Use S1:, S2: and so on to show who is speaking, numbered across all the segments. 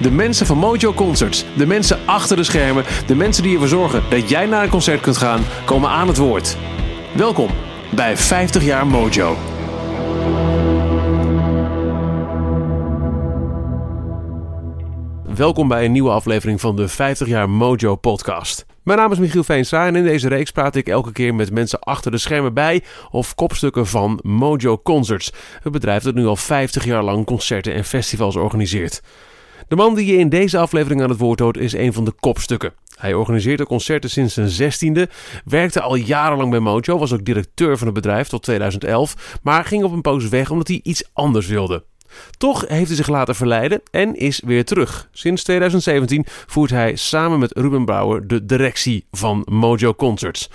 S1: De mensen van Mojo Concerts, de mensen achter de schermen, de mensen die ervoor zorgen dat jij naar een concert kunt gaan, komen aan het woord. Welkom bij 50 jaar Mojo. Welkom bij een nieuwe aflevering van de 50 jaar Mojo podcast. Mijn naam is Michiel Veenstra en in deze reeks praat ik elke keer met mensen achter de schermen bij of kopstukken van Mojo Concerts, het bedrijf dat nu al 50 jaar lang concerten en festivals organiseert. De man die je in deze aflevering aan het woord hoort is een van de kopstukken. Hij organiseert de concerten sinds zijn zestiende, werkte al jarenlang bij Mojo, was ook directeur van het bedrijf tot 2011, maar ging op een poos weg omdat hij iets anders wilde. Toch heeft hij zich laten verleiden en is weer terug. Sinds 2017 voert hij samen met Ruben Brouwer de directie van Mojo Concerts.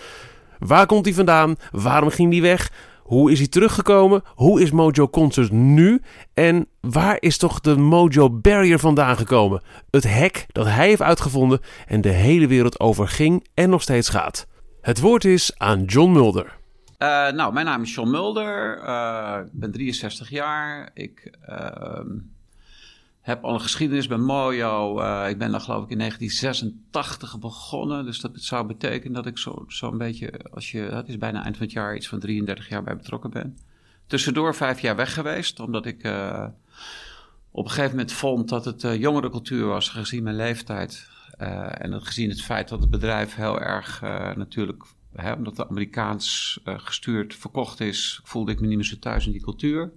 S1: Waar komt hij vandaan? Waarom ging hij weg? Hoe is hij teruggekomen? Hoe is Mojo Concerts nu? En waar is toch de Mojo Barrier vandaan gekomen? Het hek dat hij heeft uitgevonden en de hele wereld over ging en nog steeds gaat. Het woord is aan John Mulder.
S2: Uh, nou, mijn naam is John Mulder. Uh, ik ben 63 jaar. Ik uh, heb al een geschiedenis bij Mojo. Eh, ik ben daar geloof ik in 1986 begonnen. Dus dat zou betekenen dat ik zo'n zo beetje, als je, het is bijna eind van het jaar, iets van 33 jaar bij betrokken ben. Tussendoor vijf jaar weg geweest, omdat ik op een gegeven moment vond dat het jongerencultuur was, gezien mijn leeftijd. en dat gezien het feit dat het bedrijf heel erg natuurlijk hè, omdat het Amerikaans gestuurd verkocht is, voelde ik me niet meer zo thuis in die cultuur.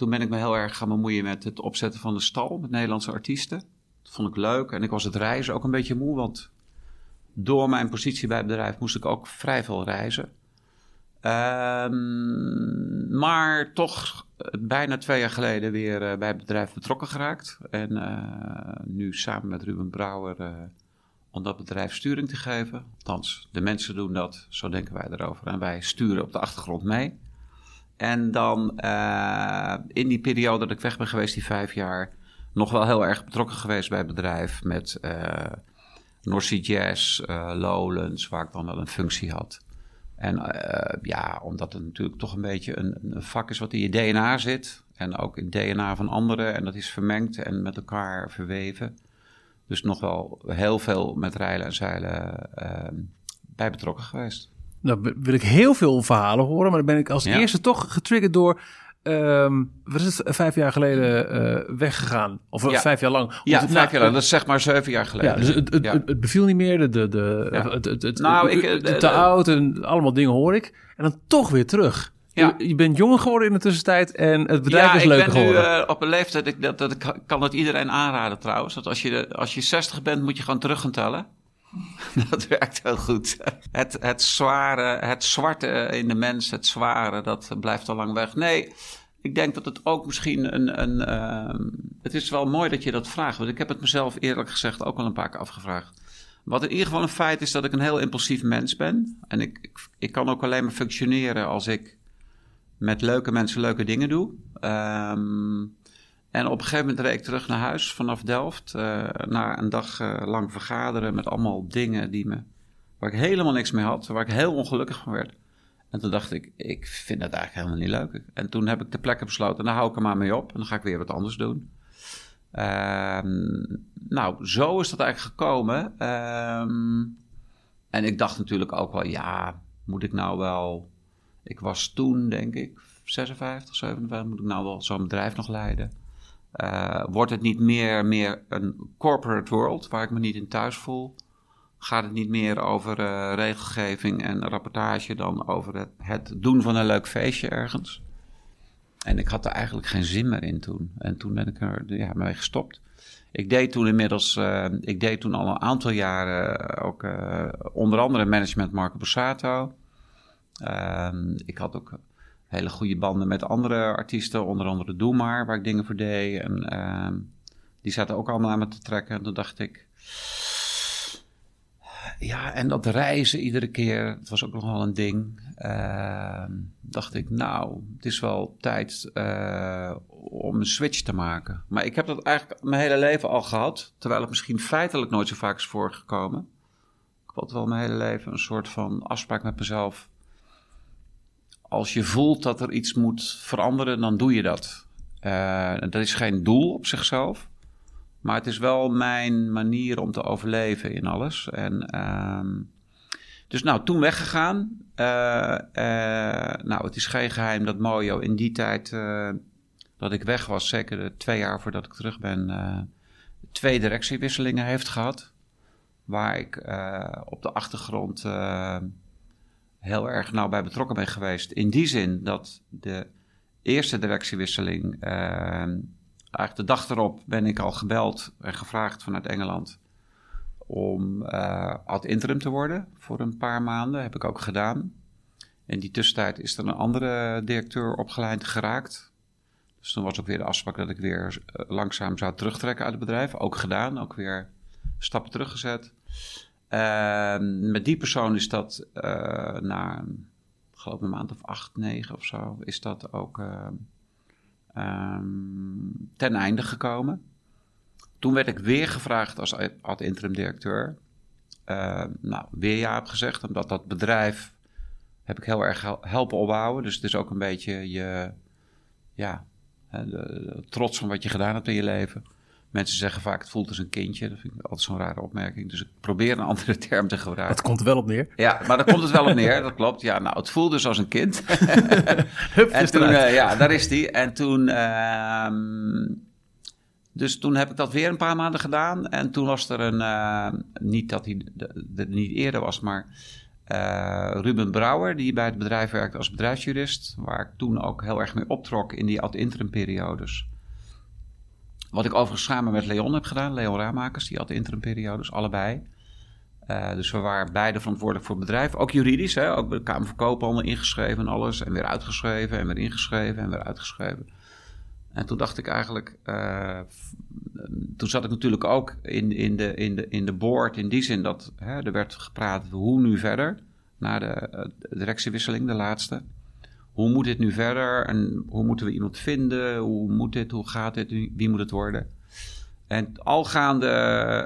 S2: Toen ben ik me heel erg gaan bemoeien met het opzetten van de stal met Nederlandse artiesten. Dat vond ik leuk en ik was het reizen ook een beetje moe, want door mijn positie bij het bedrijf moest ik ook vrij veel reizen. Um, maar toch bijna twee jaar geleden weer uh, bij het bedrijf betrokken geraakt. En uh, nu samen met Ruben Brouwer om dat bedrijf sturing te geven. Althans, de mensen doen dat, zo denken wij erover. En wij sturen op de achtergrond mee. En dan uh, in die periode dat ik weg ben geweest, die vijf jaar, nog wel heel erg betrokken geweest bij het bedrijf met uh, North Jazz, uh, Lowlands, waar ik dan wel een functie had. En ja, omdat het natuurlijk toch een beetje een, een, vak is wat in je DNA zit. En ook in het DNA van anderen. En dat is vermengd en met elkaar verweven. Dus nog wel heel veel met rijlen en zeilen bij betrokken geweest.
S1: Nou wil ik heel veel verhalen horen, maar dan ben ik als eerste toch getriggerd door... Um, wat is het, vijf jaar geleden uh, weggegaan? Of ja. vijf jaar lang?
S2: Ja, vijf nou, jaar lang. Dat is zeg maar zeven jaar geleden.
S1: Ja, dus het, het, het beviel niet meer. De, de, de, het, het, het, nou, ik, de, te oud en allemaal dingen hoor ik. En dan toch weer terug. Ja. Je, bent jonger geworden in de tussentijd en het bedrijf is leuker geworden.
S2: Ja, ik ben nu uh, op een leeftijd, ik, dat, dat, ik kan het iedereen aanraden trouwens. Dat als je, als je 60 bent, moet je gewoon terug gaan tellen. dat werkt heel goed. Het, het zware, het zwarte in de mens, het zware, dat blijft al lang weg. Nee, ik denk dat het ook misschien een. een uh, het is wel mooi dat je dat vraagt. Want ik heb het mezelf eerlijk gezegd ook al een paar keer afgevraagd. Wat in ieder geval een feit is dat ik een heel impulsief mens ben. En ik, ik, kan ook alleen maar functioneren als ik met leuke mensen leuke dingen doe. Um, en op een gegeven moment reed ik terug naar huis vanaf Delft. Uh, na een dag uh, lang vergaderen met allemaal dingen die me, waar ik helemaal niks mee had. Waar ik heel ongelukkig van werd. En toen dacht ik, ik vind dat eigenlijk helemaal niet leuk. En toen heb ik de plekken besloten, daar hou ik er maar mee op. En dan ga ik weer wat anders doen. Um, nou, zo is dat eigenlijk gekomen. Um, en ik dacht natuurlijk ook wel, ja, moet ik nou wel ik was toen, denk ik, 56, 57. Moet ik nou wel zo'n bedrijf nog leiden? Uh, wordt het niet meer, meer een corporate world waar ik me niet in thuis voel? Gaat het niet meer over uh, regelgeving en rapportage dan over het, het, doen van een leuk feestje ergens? En ik had er eigenlijk geen zin meer in toen. En toen ben ik er ja, mee gestopt. Ik deed toen inmiddels, uh, ik deed toen al een aantal jaren ook onder andere management Marco Borsato. Ehm, ik had ook hele goede banden met andere artiesten, onder andere Doe Maar, waar ik dingen voor deed. En ehm, die zaten ook allemaal aan me te trekken. En toen dacht ik, ja, en dat reizen iedere keer, het was ook nog wel een ding. Uh, dacht ik, nou, het is wel tijd uh, om een switch te maken. Maar ik heb dat eigenlijk mijn hele leven al gehad, terwijl het misschien feitelijk nooit zo vaak is voorgekomen. Ik had wel mijn hele leven een soort van afspraak met mezelf. Als je voelt dat er iets moet veranderen, dan doe je dat. Uh, dat is geen doel op zichzelf. Maar het is wel mijn manier om te overleven in alles. En, uh, dus nou, toen weggegaan. Uh, uh, nou, het is geen geheim dat Mojo in die tijd dat ik weg was, zeker twee jaar voordat ik terug ben, twee directiewisselingen heeft gehad. Waar ik op de achtergrond heel erg nauw bij betrokken ben geweest. In die zin dat de eerste directiewisseling ehm, eigenlijk de dag erop ben ik al gebeld en gevraagd vanuit Engeland om uh, ad interim te worden voor een paar maanden. Heb ik ook gedaan. In die tussentijd is er een andere directeur opgeleid geraakt. Dus toen was ook weer de afspraak dat ik weer uh, langzaam zou terugtrekken uit het bedrijf. Ook gedaan, ook weer stappen teruggezet. Uh, met die persoon is dat uh, na, geloof een maand of acht, negen of zo, is dat ook um, ten einde gekomen. Toen werd ik weer gevraagd als ad interim directeur. Nou, weer ja heb gezegd, omdat dat bedrijf heb ik heel erg helpen opbouwen. Dus het is ook een beetje je, ja, trots van wat je gedaan hebt in je leven. Mensen zeggen vaak, het voelt als een kindje. Dat vind ik altijd zo'n rare opmerking. Dus ik probeer een andere term te gebruiken.
S3: Dat komt er wel op neer.
S2: Ja, maar daar komt het wel op neer. Dat klopt. Ja, nou, het voelde dus als een kind. Hup, en toen, uh, ja, daar is die. En toen... Uh, dus toen heb ik dat weer een paar maanden gedaan. En toen was er een... Uh, niet dat hij er niet eerder was, maar... Uh, Ruben Brouwer, die bij het bedrijf werkte als bedrijfsjurist. Waar ik toen ook heel erg mee optrok in die ad-interim periodes. Wat ik overigens samen met Leon heb gedaan, Leon Raamakers, die had de interimperiodes, allebei. Uh, dus we waren beide verantwoordelijk voor het bedrijf. Ook juridisch, hè? ook bij de Kamer van Koophandel ingeschreven en alles. En weer uitgeschreven en weer ingeschreven en weer uitgeschreven. En toen dacht ik eigenlijk, uh, toen zat ik natuurlijk ook in, in, de, in, de, in de board in die zin dat hè, er werd gepraat hoe nu verder. Na de, de directiewisseling, de laatste hoe moet dit nu verder en hoe moeten we iemand vinden? Hoe moet dit, hoe gaat dit, wie moet het worden? En al gaande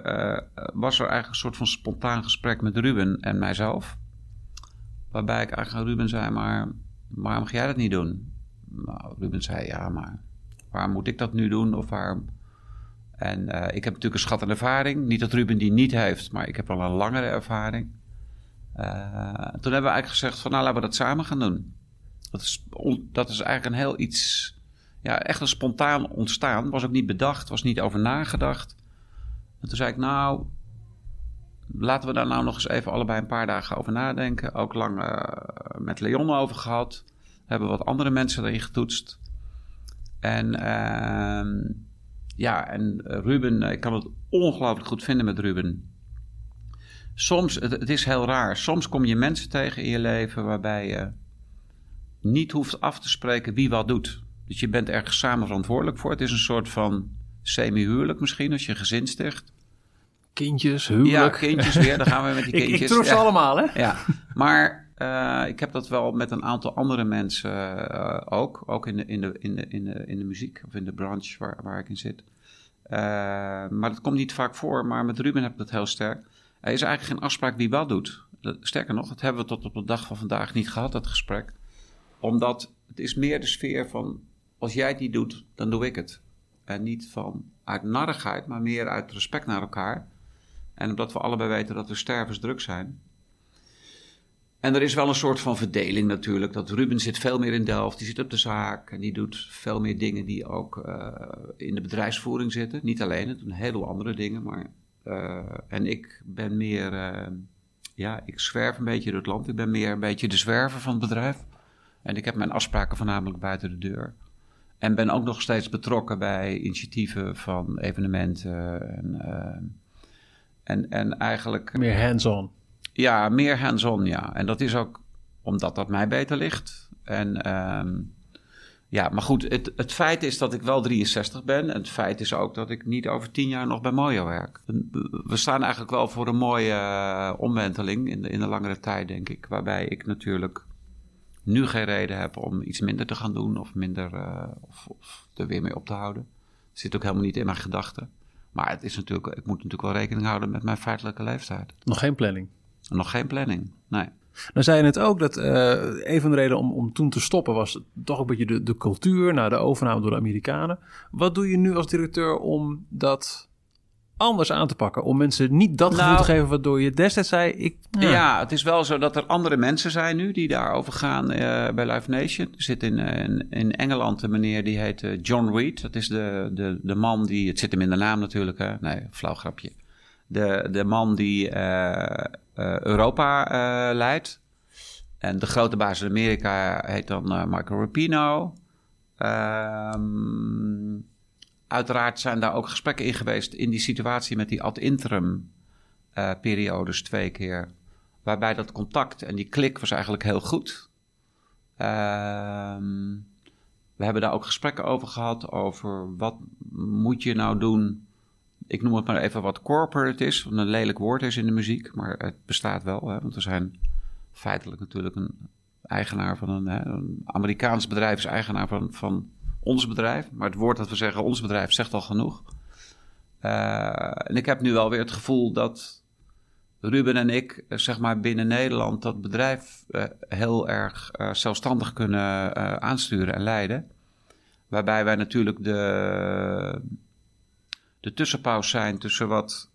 S2: uh, was er eigenlijk een soort van spontaan gesprek met Ruben en mijzelf. Waarbij ik eigenlijk aan Ruben zei, maar waarom ga jij dat niet doen? Nou, Ruben zei, ja, maar waarom moet ik dat nu doen? Of waarom... En uh, ik heb natuurlijk een schat ervaring. Niet dat Ruben die niet heeft, maar ik heb wel een langere ervaring. Uh, toen hebben we eigenlijk gezegd van, nou, laten we dat samen gaan doen. Dat is, dat is eigenlijk een heel iets, ja, echt een spontaan ontstaan. Was ook niet bedacht, was niet over nagedacht. En toen zei ik, nou, laten we daar nou nog eens even allebei een paar dagen over nadenken. Ook lang uh, met Leon over gehad. Hebben wat andere mensen erin getoetst. En uh, ja, en Ruben, ik kan het ongelooflijk goed vinden met Ruben. Soms, het, is heel raar, soms kom je mensen tegen in je leven waarbij je niet hoeft af te spreken wie wat doet. Dus je bent ergens samen verantwoordelijk voor. Het is een soort van semi-huwelijk misschien, als je een gezin sticht.
S3: Kindjes, huwelijk.
S2: Ja, kindjes weer. Dan gaan we met die kindjes.
S3: ik, ik troef ze
S2: ja.
S3: allemaal, hè?
S2: Ja, maar uh, ik heb dat wel met een aantal andere mensen uh, ook. Ook in de, in, de, in, de, in, de, in de muziek of in de branche waar, waar ik in zit. Uh, maar dat komt niet vaak voor. Maar met Ruben heb ik dat heel sterk. Er is eigenlijk geen afspraak wie wat doet. Sterker nog, dat hebben we tot op de dag van vandaag niet gehad, dat gesprek omdat het is meer de sfeer van, als jij het niet doet, dan doe ik het. En niet van uit narrigheid, maar meer uit respect naar elkaar. En omdat we allebei weten dat we stervensdruk zijn. En er is wel een soort van verdeling natuurlijk. Dat Ruben zit veel meer in Delft, die zit op de zaak. En die doet veel meer dingen die ook uh, in de bedrijfsvoering zitten. Niet alleen, het doen heleboel andere dingen. Maar, uh, en ik ben meer, uh, ja, ik zwerf een beetje door het land. Ik ben meer een beetje de zwerver van het bedrijf. En ik heb mijn afspraken voornamelijk buiten de deur. En ben ook nog steeds betrokken bij initiatieven van evenementen. En, uh, en, en eigenlijk.
S1: Meer hands-on.
S2: Ja, meer hands-on, ja. En dat is ook omdat dat mij beter ligt. En um, ja, maar goed, het, het feit is dat ik wel 63 ben. En het feit is ook dat ik niet over tien jaar nog bij Mojo werk. We staan eigenlijk wel voor een mooie uh, omwenteling in de, in de langere tijd, denk ik. Waarbij ik natuurlijk nu geen reden heb om iets minder te gaan doen of minder uh, of, of, er weer mee op te houden. Zit ook helemaal niet in mijn gedachten. Maar het is natuurlijk, ik moet natuurlijk wel rekening houden met mijn feitelijke leeftijd.
S1: Nog geen planning?
S2: Nog geen planning, nee.
S1: Nou zei je net ook dat uh, een van de redenen om, om toen te stoppen was toch een beetje de, de cultuur, nou, de overname door de Amerikanen. Wat doe je nu als directeur om dat anders aan te pakken? Om mensen niet dat gevoel
S2: Nou-
S1: te geven waardoor je destijds zei... Ik,
S2: Ja. het is wel zo dat er andere mensen zijn nu die daarover gaan eh, bij Live Nation. Er zit in, eh, in, in Engeland een meneer die heet eh, John Reed. Dat is de, de, de man die, het zit hem in de naam natuurlijk, hè? nee, flauw grapje. De, de man die Europa leidt. En de grote baas in Amerika heet dan Michael Rapino. Ehm, uiteraard zijn daar ook gesprekken in geweest in die situatie met die ad interim eh, periodes twee keer. Waarbij dat contact en die klik was eigenlijk heel goed. Ehm, we hebben daar ook gesprekken over gehad. Over wat moet je nou doen. Ik noem het maar even wat corporate is. Een lelijk woord is in de muziek. Maar het bestaat wel. Hè, want we zijn feitelijk natuurlijk een eigenaar van een, hè, een Amerikaans bedrijf. Is eigenaar van, van ons bedrijf. Maar het woord dat we zeggen ons bedrijf zegt al genoeg. Eh, en ik heb nu wel weer het gevoel dat Ruben en ik, eh, zeg maar binnen Nederland, dat bedrijf eh, heel erg zelfstandig kunnen aansturen en leiden. Waarbij wij natuurlijk de, de tussenpauze zijn tussen wat,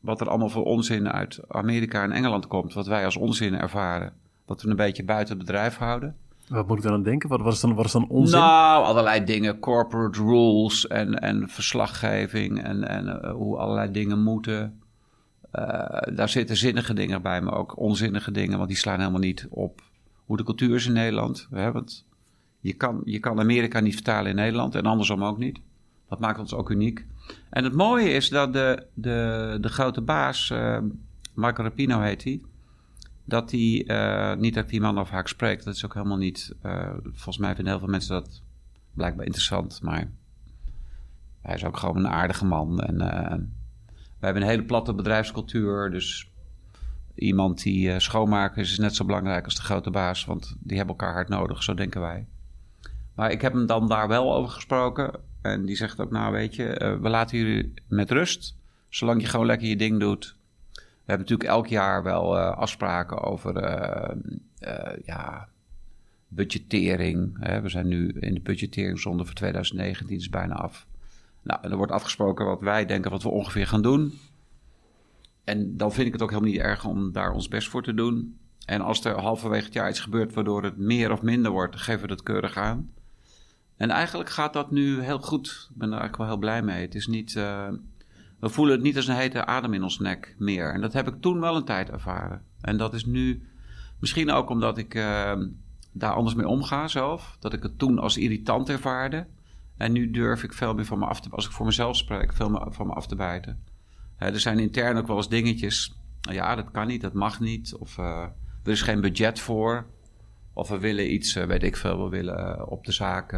S2: wat er allemaal voor onzin uit Amerika en Engeland komt. Wat wij als onzin ervaren. Wat we een beetje buiten het bedrijf houden.
S1: Wat moet ik dan aan denken? Wat, dan, wat is dan onzin?
S2: Nou, allerlei dingen. Corporate rules en, en verslaggeving en, en eh, hoe allerlei dingen moeten. Eh, daar zitten zinnige dingen bij, maar ook onzinnige dingen, want die slaan helemaal niet op hoe de cultuur is in Nederland. Hè? Want je kan, je kan Amerika niet vertalen in Nederland en andersom ook niet. Dat maakt ons ook uniek. En het mooie is dat de, de, de grote baas, eh Marco Rapino heet hij, dat hij, eh, niet dat die man over haak spreek, dat is ook helemaal niet, eh, volgens mij vinden heel veel mensen dat blijkbaar interessant, maar hij is ook gewoon een aardige man. En eh, we hebben een hele platte bedrijfscultuur, dus iemand die eh, schoonmaken is net zo belangrijk als de grote baas, want die hebben elkaar hard nodig, zo denken wij. Maar ik heb hem dan daar wel over gesproken en die zegt ook, nou weet je, we laten jullie met rust, zolang je gewoon lekker je ding doet. We hebben natuurlijk elk jaar wel eh, afspraken over eh, ja, budgettering. Hè. We zijn nu in de budgetteringszonde voor 2019, is bijna af. Nou, en er wordt afgesproken wat wij denken wat we ongeveer gaan doen. En dan vind ik het ook helemaal niet erg om daar ons best voor te doen. En als er halverwege het jaar iets gebeurt waardoor het meer of minder wordt, geven we dat keurig aan. En eigenlijk gaat dat nu heel goed. Ik ben er eigenlijk wel heel blij mee. Het is niet, we voelen het niet als een hete adem in ons nek meer. En dat heb ik toen wel een tijd ervaren. En dat is nu misschien ook omdat ik eh, daar anders mee omga zelf. Dat ik het toen als irritant ervaarde. En nu durf ik veel meer van me af te... Als ik voor mezelf spreek, veel meer van me af te bijten. Er zijn intern ook wel eens dingetjes. Ja, dat kan niet, dat mag niet. Of eh, er is geen budget voor. Of we willen iets, eh, weet ik veel, we willen eh, op de zaak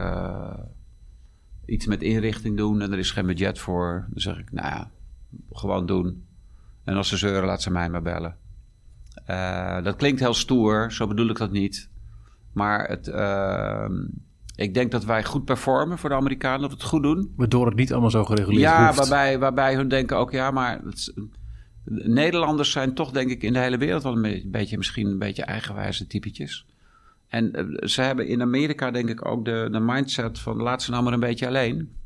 S2: iets met inrichting doen en er is geen budget voor. Dan zeg ik, nou ja, gewoon doen. En als ze zeuren, laat ze mij maar bellen. Eh, dat klinkt heel stoer, zo bedoel ik dat niet. Maar het, ehm, ik denk dat wij goed performen voor de Amerikanen, dat we het goed doen.
S1: Waardoor het niet allemaal zo gereguleerd
S2: Ja,
S1: hoeft.
S2: waarbij, waarbij hun denken ook, ja, maar het is- Nederlanders zijn toch denk ik in de hele wereld wel een be- beetje, misschien een beetje eigenwijze typetjes. En eh, ze hebben in Amerika denk ik ook de, de mindset van laat ze nou maar een beetje alleen.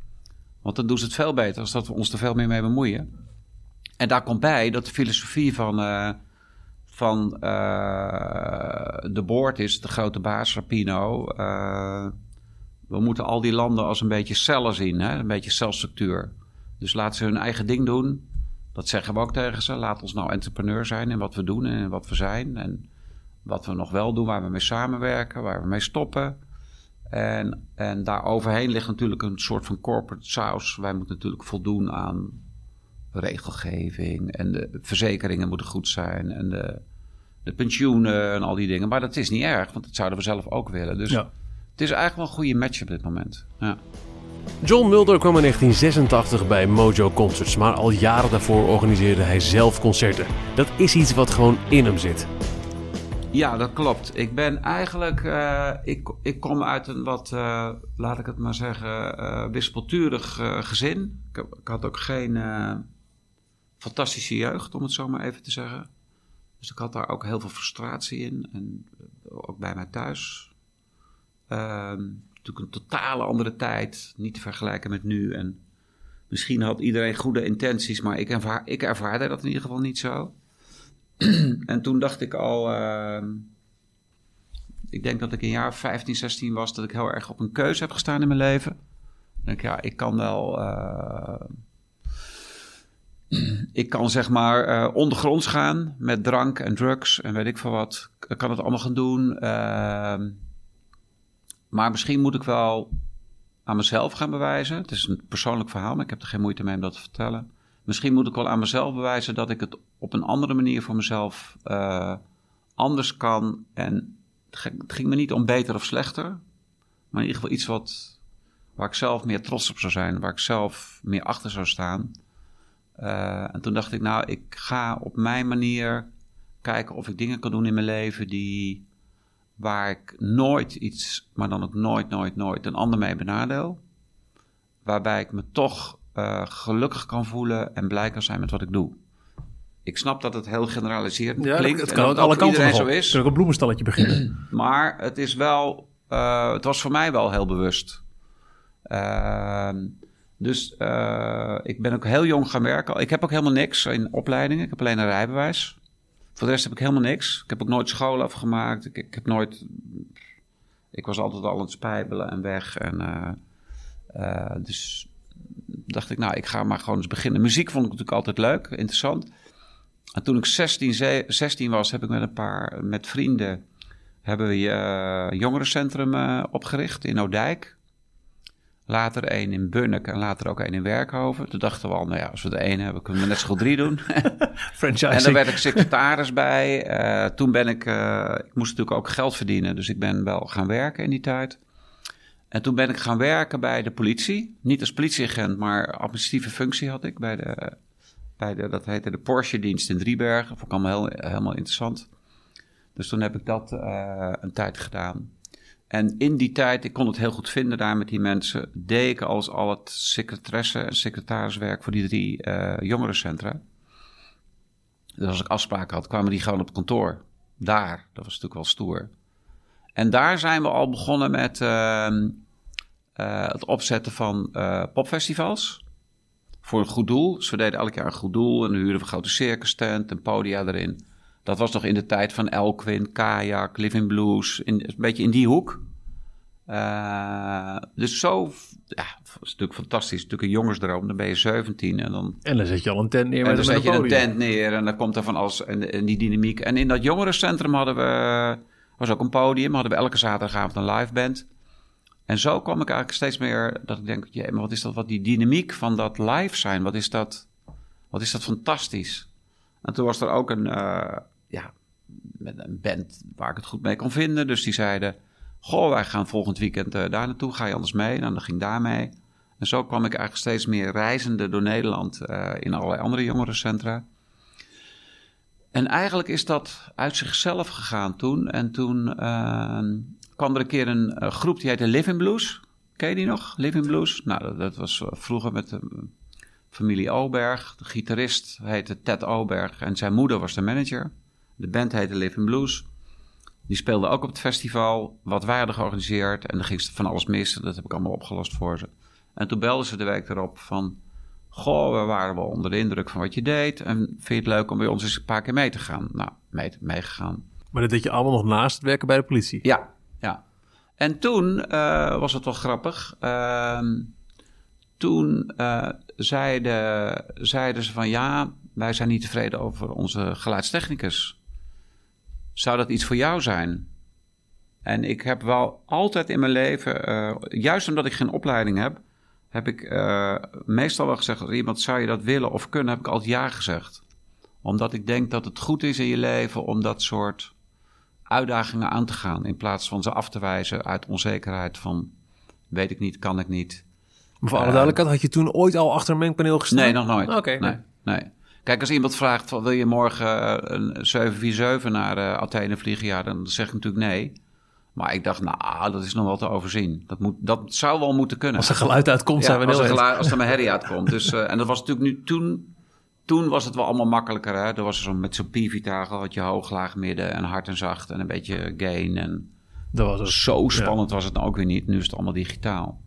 S2: Want dan doen ze het veel beter als dat we ons er veel meer mee bemoeien. En daar komt bij dat de filosofie van, eh, van eh, de board is, de grote baas Rapino. we moeten al die landen als een beetje cellen zien, hè? een beetje celstructuur. Dus laat ze hun eigen ding doen. Dat zeggen we ook tegen ze. Laat ons nou entrepreneur zijn in wat we doen en wat we zijn. En wat we nog wel doen, waar we mee samenwerken, waar we mee stoppen. En, en daar overheen ligt natuurlijk een soort van corporate saus. Wij moeten natuurlijk voldoen aan regelgeving. En de verzekeringen moeten goed zijn. En de, de pensioenen en al die dingen. Maar dat is niet erg, want dat zouden we zelf ook willen. Dus
S1: Ja.
S2: het is eigenlijk wel een goede match op dit moment. Ja.
S3: John Mulder kwam in 1986 bij Mojo Concerts, maar al jaren daarvoor organiseerde hij zelf concerten. Dat is iets wat gewoon in hem zit.
S2: Ja, dat klopt. Ik ben eigenlijk. eh, ik, ik kom uit een wat, eh, laat ik het maar zeggen, eh wispelturig gezin. Ik, had ook geen fantastische jeugd, om het zo maar even te zeggen. Dus ik had daar ook heel veel frustratie in. En ook bij mij thuis. Ehm, natuurlijk een totale andere tijd. Niet te vergelijken met nu. En misschien had iedereen goede intenties, maar ik, ervaar, ik ervaarde dat in ieder geval niet zo. en toen dacht ik al. ehm, ik denk dat ik een jaar of 15, 16 was. Dat ik heel erg op een keuze heb gestaan in mijn leven. Ik denk, ja, ik kan wel. eh, ik kan zeg maar eh, ondergronds gaan met drank en drugs en weet ik veel wat. Ik kan het allemaal gaan doen. ehm, maar misschien moet ik wel aan mezelf gaan bewijzen. Het is een persoonlijk verhaal, maar ik heb er geen moeite mee om dat te vertellen. Misschien moet ik wel aan mezelf bewijzen dat ik het op een andere manier voor mezelf eh, anders kan. En het ging- me niet om beter of slechter, maar in ieder geval iets wat, waar ik zelf meer trots op zou zijn, waar ik zelf meer achter zou staan. Eh, en toen dacht ik, nou, ik ga op mijn manier kijken of ik dingen kan doen in mijn leven die, waar ik nooit iets, maar dan ook nooit, nooit, nooit een ander mee benadeel. Waarbij ik me toch eh, gelukkig kan voelen en blij kan zijn met wat ik doe. Ik snap dat het heel generaliserend klinkt.
S1: het
S2: en
S1: kan
S2: dat
S1: ook alle kanten
S2: zo is.
S1: ook een bloemenstalletje beginnen.
S2: Maar het is wel, eh, het was voor mij wel heel bewust. Ehm, dus eh, ik ben ook heel jong gaan werken. Ik heb ook helemaal niks in opleidingen. Ik heb alleen een rijbewijs. Voor de rest heb ik helemaal niks. Ik heb ook nooit school afgemaakt. Ik, ik heb nooit. Ik was altijd al aan het spijbelen en weg. En, dus dacht ik, nou, ik ga maar gewoon eens beginnen. Muziek vond ik natuurlijk altijd leuk, interessant. En toen ik 16, ze- 16 was, heb ik met een paar met vrienden hebben we eh jongerencentrum eh, opgericht in Oudijk. Later één in Bunnik en later ook één in Werkhoven. Toen dachten we al, nou ja, als we er één hebben, kunnen we net zo goed drie doen.
S1: Franchising.
S2: En daar werd ik secretaris bij. Eh, toen ben ik, ik moest natuurlijk ook geld verdienen, dus ik ben wel gaan werken in die tijd. En toen ben ik gaan werken bij de politie. Niet als politieagent, maar administratieve functie had ik bij de, bij de dat heette de Porsche-dienst in Driebergen. Vond ik allemaal heel, helemaal interessant. Dus toen heb ik dat eh, een tijd gedaan. En in die tijd, ik kon het heel goed vinden daar met die mensen, deed ik als al het secretaresse en secretariswerk voor die drie eh, jongerencentra. Dus als ik afspraken had, kwamen die gewoon op kantoor. Daar, dat was natuurlijk wel stoer. En daar zijn we al begonnen met ehm, eh, het opzetten van eh, popfestivals. Voor een goed doel. Dus we deden elk jaar een goed doel. En dan huurden we een grote circus tent en podia erin. Dat was nog in de tijd van Elkwin, Kajak, Living Blues. In, een beetje in die hoek. Eh, dus zo, ja, dat is natuurlijk fantastisch. Natuurlijk een jongensdroom. Dan ben je 17 en dan
S1: En dan zet je al een tent neer
S2: en dan zet je
S1: een
S2: tent neer en dan komt er van alles en, en die dynamiek. En in dat jongerencentrum hadden we, was ook een podium, hadden we elke zaterdagavond een live band. En zo kwam ik eigenlijk steeds meer dat ik denk, maar wat is dat, wat die dynamiek van dat live zijn, wat is dat, wat is dat fantastisch. En toen was er ook een, eh, ja, een band waar ik het goed mee kon vinden. Dus die zeiden, goh, wij gaan volgend weekend eh, daar naartoe, ga je anders mee? Nou, dan ging daar mee. En zo kwam ik eigenlijk steeds meer reizende door Nederland eh, in allerlei andere jongerencentra. En eigenlijk is dat uit zichzelf gegaan toen. En toen eh, kwam er een keer een eh, groep die heette Living Blues. Ken je die nog? Living Blues? Nou, dat, dat was eh, vroeger met de familie Oberg. De gitarist heette Ted Oberg en zijn moeder was de manager. De band heette Living Blues. Die speelde ook op het festival, wat wij hadden georganiseerd. En dan ging van alles mis. Dat heb ik allemaal opgelost voor ze. En toen belden ze de week erop van... Goh, we waren wel onder de indruk van wat je deed. En vind je het leuk om bij ons eens een paar keer mee te gaan? Nou, mee, meegegaan.
S1: Maar dat deed je allemaal nog naast het werken bij de politie.
S2: Ja, ja. En toen eh, was het wel grappig. Ehm, toen eh, zeiden, zeiden ze van ja, wij zijn niet tevreden over onze geluidstechnicus. Zou dat iets voor jou zijn? En ik heb wel altijd in mijn leven, eh, juist omdat ik geen opleiding heb, heb ik eh, meestal wel gezegd: als iemand zou je dat willen of kunnen, heb ik altijd ja gezegd. Omdat ik denk dat het goed is in je leven om dat soort uitdagingen aan te gaan. In plaats van ze af te wijzen uit onzekerheid van weet ik niet, kan ik niet.
S1: Maar voor alle duidelijkheid, had je toen ooit al achter een mengpaneel gestaan?
S2: Nee, nog nooit.
S1: Oké,
S2: nee,
S1: nee.
S2: nee. Kijk, als iemand vraagt: van, wil je morgen eh, een 747 naar eh, Athene vliegen? Ja, dan zeg ik natuurlijk nee. Maar ik dacht, nou, dat is nog wel te overzien. Dat, moet, dat zou wel moeten kunnen.
S1: Als er geluid uitkomt, zijn we
S2: als,
S1: heel
S2: er geluid- als er mijn herrie uitkomt. Dus, eh, en dat was natuurlijk nu toen. Toen was het wel allemaal makkelijker. Hè? Er was zo met zo'n Pivitagel had je hoog, laag, midden en hard en zacht en een beetje gain. En
S1: Dat was het.
S2: zo spannend was het dan ook weer niet. Nu is het allemaal digitaal.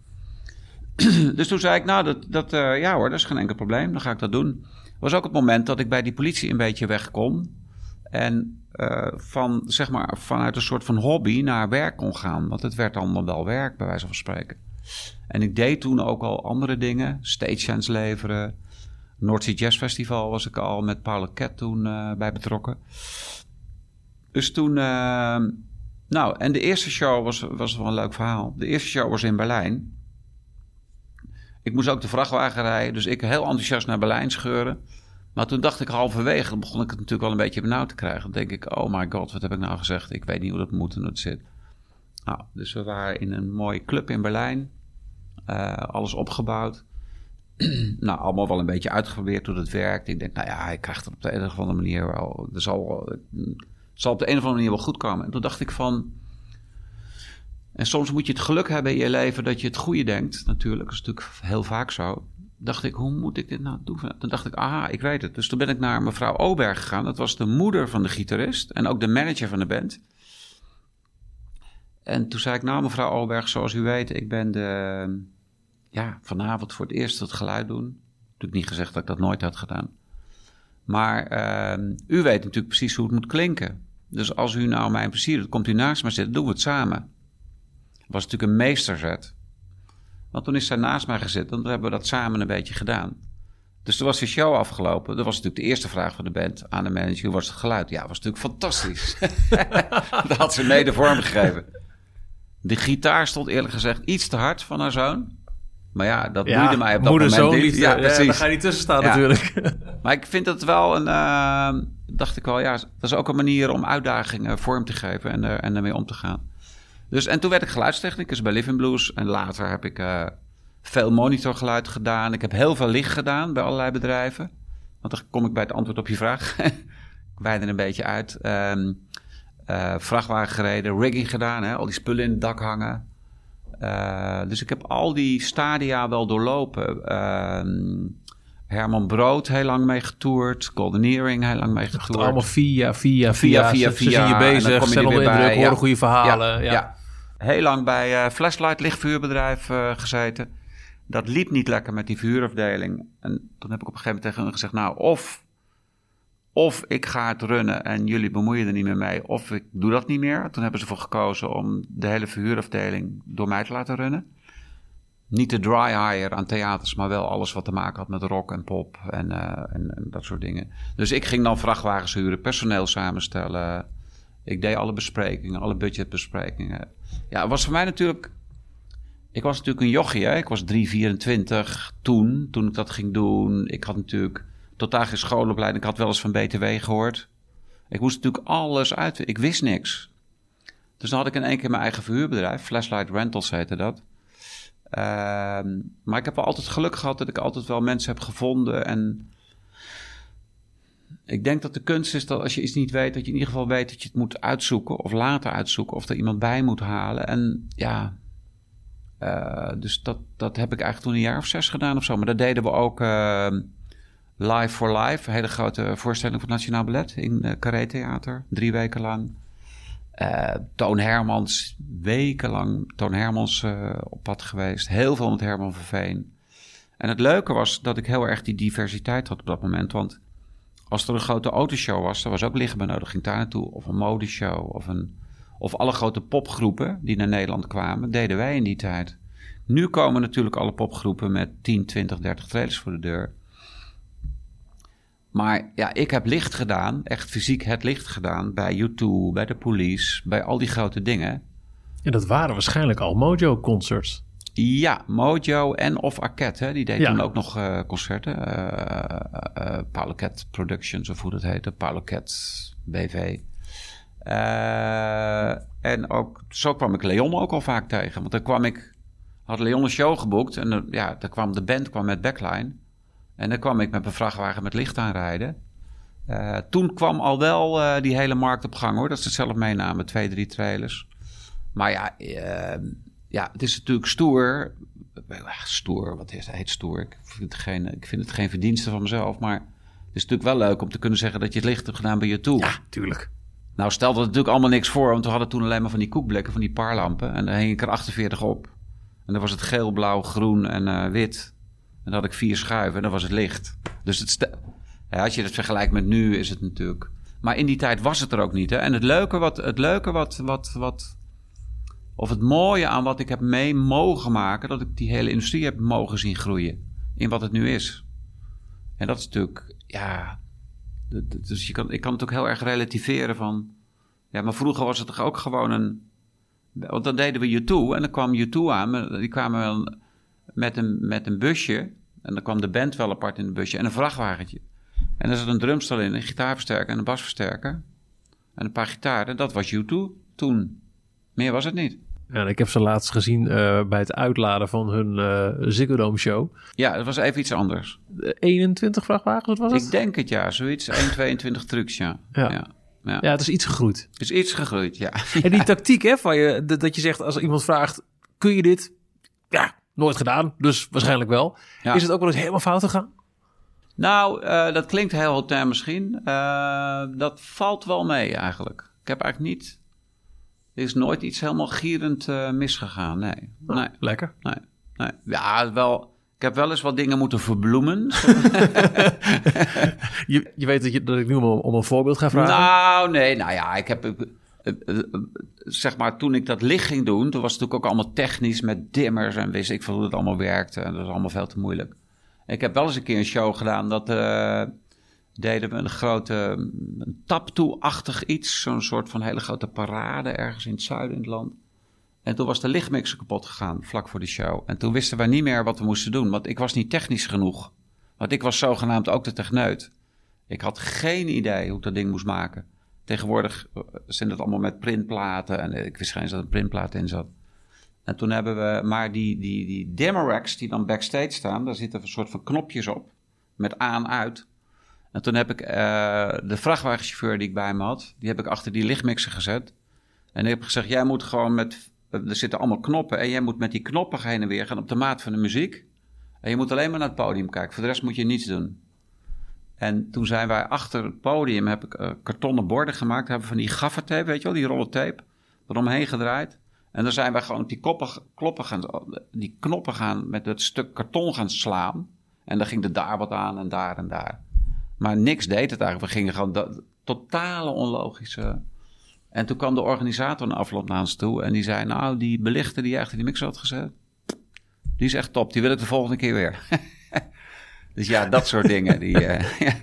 S2: dus toen zei ik, nou, dat, dat, eh, ja hoor, dat is geen enkel probleem. Dan ga ik dat doen. was ook het moment dat ik bij die politie een beetje weg kon. En eh, van, zeg maar, vanuit een soort van hobby naar werk kon gaan. Want het werd allemaal wel werk, bij wijze van spreken. En ik deed toen ook al andere dingen. Stagehands leveren. Sea Jazz Festival was ik al met Paul Cat toen eh, bij betrokken. Dus toen... eh, nou, en de eerste show was, was wel een leuk verhaal. De eerste show was in Berlijn. Ik moest ook de vrachtwagen rijden, dus ik heel enthousiast naar Berlijn scheuren. Maar toen dacht ik halverwege, dan begon ik het natuurlijk wel een beetje benauwd te krijgen. Dan denk ik, oh my god, wat heb ik nou gezegd? Ik weet niet hoe dat moet en hoe het zit. Nou, dus we waren in een mooie club in Berlijn. Eh, alles opgebouwd. nou, allemaal wel een beetje uitgeprobeerd hoe dat werkt. Ik denk, nou ja, ik krijg het op de een of andere manier wel... Er zal, het zal op de een of andere manier wel goed komen. En toen dacht ik van... En soms moet je het geluk hebben in je leven dat je het goede denkt. Natuurlijk, dat is natuurlijk heel vaak zo. Dacht ik, hoe moet ik dit nou doen? Toen dacht ik, aha, ik weet het. Dus toen ben ik naar mevrouw Oberg gegaan. Dat was de moeder van de gitarist en ook de manager van de band. En toen zei ik, nou mevrouw Oberg, zoals u weet, ik ben de, ja, vanavond voor het eerst het geluid doen. Natuurlijk niet gezegd dat ik dat nooit had gedaan. Maar ehm, u weet natuurlijk precies hoe het moet klinken. Dus als u nou mijn plezier doet, komt u naast me zitten, doen we het samen. was natuurlijk een meesterzet. Want toen is zij naast mij gezet en toen hebben we dat samen een beetje gedaan. Dus toen was de show afgelopen. Dat was natuurlijk de eerste vraag van de band aan de manager. Hoe was het geluid? Ja, was natuurlijk fantastisch. dat had ze mede vormgegeven. De gitaar stond eerlijk gezegd iets te hard van haar zoon. Maar ja, dat boeide mij op dat
S1: moeder,
S2: moment
S1: zoon,
S2: niet. Ja,
S1: Ja,
S2: precies.
S1: daar ga je niet tussen staan
S2: Ja.
S1: natuurlijk.
S2: Maar ik vind het wel een. eh, dacht ik wel, ja, dat is ook een manier om uitdagingen vorm te geven en, er, en ermee om te gaan. Dus, en toen werd ik geluidstechnicus bij Living Blues. En later heb ik eh, veel monitorgeluid gedaan. Ik heb heel veel licht gedaan bij allerlei bedrijven. Want dan kom ik bij het antwoord op je vraag. ik weide een beetje uit. Eh, vrachtwagen gereden, rigging gedaan, hè, al die spullen in het dak hangen. Eh, dus ik heb al die stadia wel doorlopen. Ehm, Herman Brood heel lang mee getoerd. Goldeneering heel lang mee getoerd.
S1: Allemaal via, via, via.
S2: Via, via,
S1: Ze- Ze
S2: via.
S1: zien je
S2: En dan
S1: bezig,
S2: kom je
S1: stel
S2: Heel lang bij eh, Flashlight lichtvuurbedrijf eh, gezeten. Dat liep niet lekker met die vuurafdeling. En toen heb ik op een gegeven moment tegen hun gezegd... nou, of, of ik ga het runnen en jullie bemoeien er niet meer mee... of ik doe dat niet meer. Toen hebben ze ervoor gekozen om de hele verhuurafdeling door mij te laten runnen. Niet de dry hire aan theaters, maar wel alles wat te maken had met rock en pop en, eh, en dat soort dingen. Dus ik ging dan vrachtwagens huren, personeel samenstellen. Ik deed alle besprekingen, alle budgetbesprekingen. Ja, het was voor mij natuurlijk... Ik was natuurlijk een jochie, hè? Ik was 3,24 toen, toen ik dat ging doen. Ik had natuurlijk totaal geen schoolopleiding. Ik had wel eens van BTW gehoord. Ik moest natuurlijk alles uit... Ik wist niks. Dus dan had ik in één keer mijn eigen verhuurbedrijf. Flashlight Rentals heette dat. Ehm, maar ik heb wel altijd geluk gehad dat ik altijd wel mensen heb gevonden. En ik denk dat de kunst is dat als je iets niet weet, dat je in ieder geval weet dat je het moet uitzoeken of later uitzoeken of er iemand bij moet halen. En ja, eh, dus dat, dat heb ik eigenlijk toen een jaar of zes gedaan of zo. Maar dat deden we ook eh, live for live, een hele grote voorstelling voor het Nationaal Ballet in uh, Carré Theater, drie weken lang. Uh, Toon Hermans, wekenlang Toon Hermans uh, op pad geweest. Heel veel met Herman Verveen. En het leuke was dat ik heel erg die diversiteit had op dat moment. Want als er een grote autoshow was, er was ook lichtbenodiging daar naartoe. Of een modeshow. Of, een, of alle grote popgroepen die naar Nederland kwamen, deden wij in die tijd. Nu komen natuurlijk alle popgroepen met 10, 20, 30 trailers voor de deur. Maar ja, ik heb licht gedaan, echt fysiek het licht gedaan bij U2, bij de police, bij al die grote dingen.
S1: En dat waren waarschijnlijk al Mojo-concerts.
S2: Ja, Mojo en of Arquette, hè, die deed
S1: Ja.
S2: toen ook nog eh, concerten. Eh eh Cat Productions, of hoe dat heette. Paulo Cat BV. Eh, en ook, zo kwam ik Leon ook al vaak tegen. Want dan kwam ik, had Leon een show geboekt. En ja, dan kwam de band kwam met backline. En dan kwam ik met mijn vrachtwagen met licht aanrijden. Eh, toen kwam al wel eh, die hele markt op gang hoor. Dat ze het zelf meenamen, twee, drie trailers. Maar ja, eh, ja, het is natuurlijk stoer. Stoer, wat is, heet stoer? Ik vind, het geen, ik vind het geen verdienste van mezelf. Maar het is natuurlijk wel leuk om te kunnen zeggen dat je het licht hebt gedaan bij je toe.
S1: Ja, tuurlijk.
S2: Nou stelde het natuurlijk allemaal niks voor, want we hadden toen alleen maar van die koekblikken, van die paarlampen. En daar hing ik er 48 op. En dan was het geel, blauw, groen en eh, wit. En dan had ik vier schuiven en dan was het licht. Dus het ja, als je het vergelijkt met nu is het natuurlijk... Maar in die tijd was het er ook niet. Hè? En het leuke, wat, het leuke wat, wat, wat... Of het mooie aan wat ik heb mee mogen maken... dat ik die hele industrie heb mogen zien groeien. In wat het nu is. En dat is natuurlijk... Ja, dus je kan, ik kan het ook heel erg relativeren van... Ja, maar vroeger was het toch ook gewoon een... Want dan deden we U2 en dan kwam U2 aan. maar Die kwamen wel met een, met een busje. En dan kwam de band wel apart in het busje. En een vrachtwagentje. En er zat een drumstel in, een gitaarversterker en een basversterker. En een paar gitaren. Dat was U2 toen. Meer was het niet.
S1: Ja, en ik heb ze laatst gezien eh, bij het uitladen van hun eh Ziggo Dome show.
S2: Ja, het was even iets anders.
S1: Eh, 21 vrachtwagens, wat was het?
S2: Ik denk het ja, zoiets. 1,22 trucks, ja.
S1: Ja.
S2: ja. ja.
S1: Ja, het is iets gegroeid.
S2: Het is iets gegroeid, ja.
S1: En die tactiek, hè, van je, dat dat je zegt als iemand vraagt: kun je dit? Ja, nooit gedaan, dus waarschijnlijk wel.
S2: Ja.
S1: Is het ook wel eens helemaal fout gegaan?
S2: Nou, eh, dat klinkt heel hotel misschien. Eh, dat valt wel mee eigenlijk. Ik heb eigenlijk niet... Er is nooit iets helemaal gierend eh, misgegaan, nee. Nee,
S1: Lekker.
S2: nee, nee. Ja, wel... Ik heb wel eens wat dingen moeten verbloemen.
S1: Je, je weet dat, je, dat ik nu om, om een voorbeeld ga vragen.
S2: Nou, nee, nou ja, ik heb... eh, eh, zeg maar, toen ik dat licht ging doen... toen was het natuurlijk ook allemaal technisch met dimmers... en wist ik veel hoe het allemaal werkte. En dat was allemaal veel te moeilijk. Ik heb wel eens een keer een show gedaan... dat deden we een grote een taptoe-achtig iets. Zo'n soort van hele grote parade ergens in het zuiden in het land. En toen was de lichtmixer kapot gegaan, vlak voor de show. En toen wisten we niet meer wat we moesten doen, want ik was niet technisch genoeg. Want ik was zogenaamd ook de techneut. Ik had geen idee hoe ik dat ding moest maken. Tegenwoordig eh, zijn het allemaal met printplaten en ik wist geen eens dat er een printplaat in zat. En toen hebben we, maar die, die, die racks die dan backstage staan, daar zitten een soort van knopjes op, met aan, uit. En toen heb ik eh, de vrachtwagenchauffeur die ik bij me had, die heb ik achter die lichtmixer gezet. En ik heb gezegd, jij moet gewoon met, er zitten allemaal knoppen en jij moet met die knoppen heen en weer gaan op de maat van de muziek. En je moet alleen maar naar het podium kijken, voor de rest moet je niets doen. En toen zijn wij achter het podium, heb ik eh, kartonnen borden gemaakt, hebben van die gaffertape, weet je wel, die rollen tape, eromheen gedraaid. En dan zijn wij gewoon die, koppen, kloppen gaan, die knoppen gaan met het stuk karton gaan slaan. En dan ging er daar wat aan en daar en daar. Maar niks deed het eigenlijk. We gingen gewoon dat, totale onlogische. En toen kwam de organisator een afloop naar ons toe. En die zei: Nou, die belichter die je achter die mixer had gezet. Die is echt top. Die wil ik de volgende keer weer. dus ja, dat soort dingen. Die, eh, ja.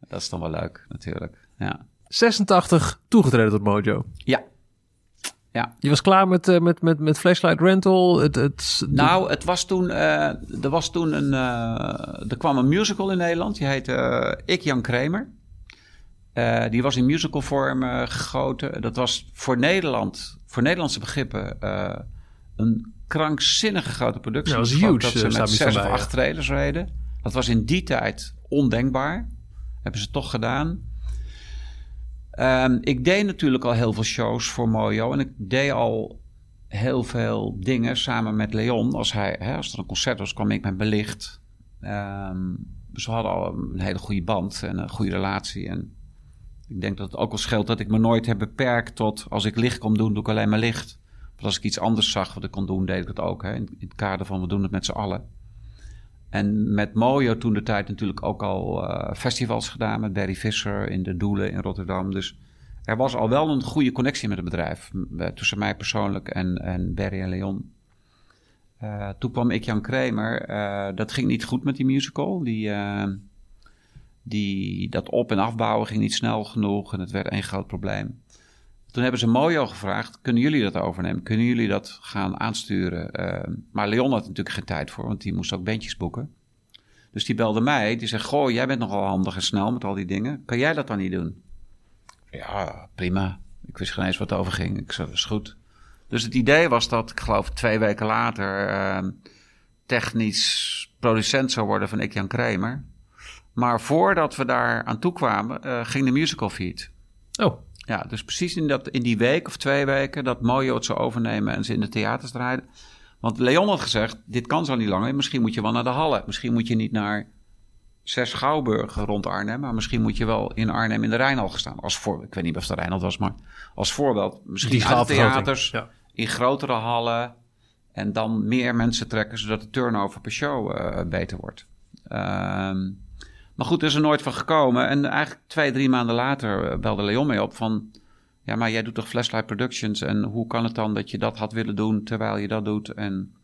S2: Dat is dan wel leuk, natuurlijk. Ja.
S1: 86 toegetreden tot Mojo.
S2: Ja. Ja.
S1: Je was klaar met, eh, met, met, met Flashlight Rental. Het, het,
S2: Nou, het was toen, eh, er was toen een, eh, er kwam een musical in Nederland. Die heette Ik Jan Kramer. Die was in musicalvorm eh gegoten. Dat was voor Nederland, voor Nederlandse begrippen, een krankzinnige grote productie.
S1: Ja, dat was huge,
S2: Dat ze met
S1: me
S2: zes of acht trailers reden. Dat was in die tijd ondenkbaar. Hebben ze toch gedaan. Ehm, ik deed natuurlijk al heel veel shows voor Mojo. En ik deed al heel veel dingen samen met Leon. Als, hij, hè, als er een concert was, kwam ik met belicht. Ehm, dus we hadden al een hele goede band en een goede relatie. En ik denk dat het ook wel scheelt dat ik me nooit heb beperkt tot... als ik licht kom doen, doe ik alleen maar licht. Als ik iets anders zag wat ik kon doen, deed ik het ook. Hè, in, in het kader van we doen het met z'n allen. En met Mojo toen de tijd natuurlijk ook al eh, festivals gedaan... met Barry Visser in de Doelen in Rotterdam. Dus er was al wel een goede connectie met het bedrijf. eh, Tussen mij persoonlijk en, en Barry en Leon. Eh, toen kwam ik Jan Kramer. dat ging niet goed met die musical. Die, die, dat op- en afbouwen ging niet snel genoeg. En het werd één groot probleem. Toen hebben ze Mojo gevraagd: kunnen jullie dat overnemen? Kunnen jullie dat gaan aansturen? Uh, maar Leon had natuurlijk geen tijd voor, want die moest ook bandjes boeken. Dus die belde mij. Die zei: Goh, jij bent nogal handig en snel met al die dingen. Kan jij dat dan niet doen? Ja, prima. Ik wist geen eens wat over ging. Ik zei: is goed. Dus het idee was dat, ik geloof twee weken later, uh, technisch producent zou worden van Ik Jan Kramer. Maar voordat we daar aan toe kwamen, uh, ging de musical feed.
S1: Oh.
S2: Ja, dus precies in, dat, in die week of twee weken dat Mojo het zou overnemen en ze in de theaters draaiden. Want Leon had gezegd, dit kan zo niet langer. Misschien moet je wel naar de Halle. Misschien moet je niet naar zes Schouwburgen rond Arnhem. Maar misschien moet je wel in Arnhem in de Rijnal staan. Als voor, ik weet niet of het de Rijnal was, maar als voorbeeld. Misschien die theaters, ja. in grotere hallen. En dan meer mensen trekken, zodat de turnover per show uh, beter wordt. Um, maar goed, er is er nooit van gekomen. En eigenlijk twee, drie maanden later eh, belde Leon mee op van... Ja, maar jij doet toch Flashlight Productions? En hoe kan het dan dat je dat had willen doen terwijl je dat doet? En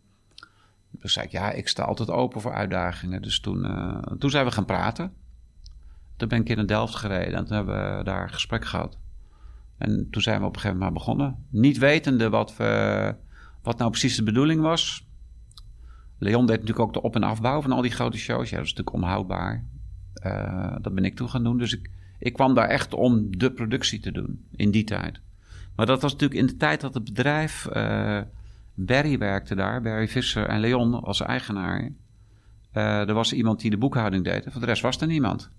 S2: toen zei ik, ja, ik sta altijd open voor uitdagingen. Dus toen, uh, toen zijn we gaan praten. Toen ben ik in Delft gereden en toen hebben we daar een gesprek gehad. En toen zijn we op een gegeven moment begonnen. Niet wetende wat, we, wat nou precies de bedoeling was. Leon deed natuurlijk ook de op- en afbouw van al die grote shows. Ja, dat is natuurlijk onhoudbaar. Uh, dat ben ik toen gaan doen. Dus ik, ik kwam daar echt om de productie te doen in die tijd. Maar dat was natuurlijk in de tijd dat het bedrijf. Uh, Barry werkte daar, Barry Visser en Leon als eigenaar. Uh, er was iemand die de boekhouding deed. En voor de rest was er niemand.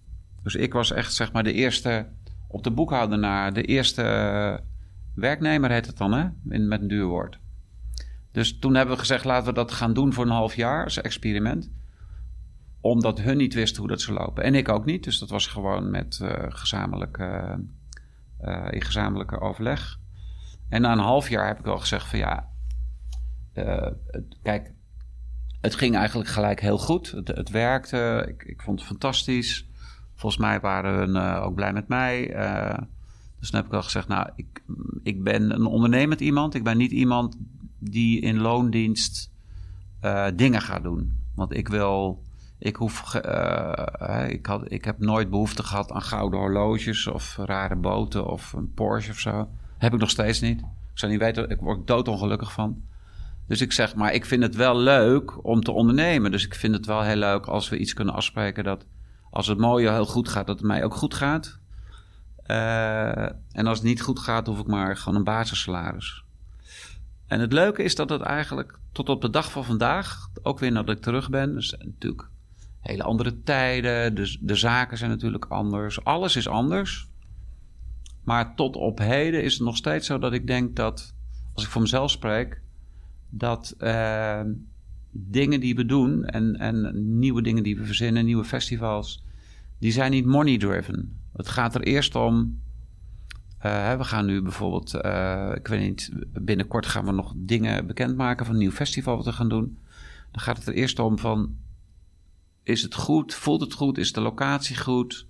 S2: Dus ik was echt zeg maar de eerste op de boekhoudenaar, de eerste werknemer heet het dan, hè? In, met een duur woord. Dus toen hebben we gezegd, laten we dat gaan doen voor een half jaar als experiment omdat hun niet wisten hoe dat zou lopen. En ik ook niet. Dus dat was gewoon met uh, gezamenlijke, uh, in gezamenlijke overleg. En na een half jaar heb ik al gezegd van ja, kijk, het ging eigenlijk gelijk heel goed. Het, het werkte. Ik, ik, vond het fantastisch. Volgens mij waren hun ook blij met mij. dus dan heb ik al gezegd, nou, ik, ik ben een ondernemend iemand. Ik ben niet iemand die in loondienst dingen gaat doen. Want ik wil ik, hoef, uh, ik, had, ik heb nooit behoefte gehad aan gouden horloges of rare boten of een Porsche of zo. Heb ik nog steeds niet. Ik zou niet weten, ik word doodongelukkig van. Dus ik zeg, maar ik vind het wel leuk om te ondernemen. Dus ik vind het wel heel leuk als we iets kunnen afspreken dat als het mooie heel goed gaat, dat het mij ook goed gaat. Uh, en als het niet goed gaat, hoef ik maar gewoon een basissalaris. En het leuke is dat het eigenlijk tot op de dag van vandaag, ook weer nadat ik terug ben, dus natuurlijk hele andere tijden. De, de zaken zijn natuurlijk anders. Alles is anders. Maar tot op heden is het nog steeds zo dat ik denk dat, als ik voor mezelf spreek, dat uh, dingen die we doen en, en nieuwe dingen die we verzinnen, nieuwe festivals, die zijn niet money driven. Het gaat er eerst om. Uh, we gaan nu bijvoorbeeld, uh, ik weet niet, binnenkort gaan we nog dingen bekendmaken van een nieuw festival wat we gaan doen. Dan gaat het er eerst om van is het goed? Voelt het goed? Is de locatie goed?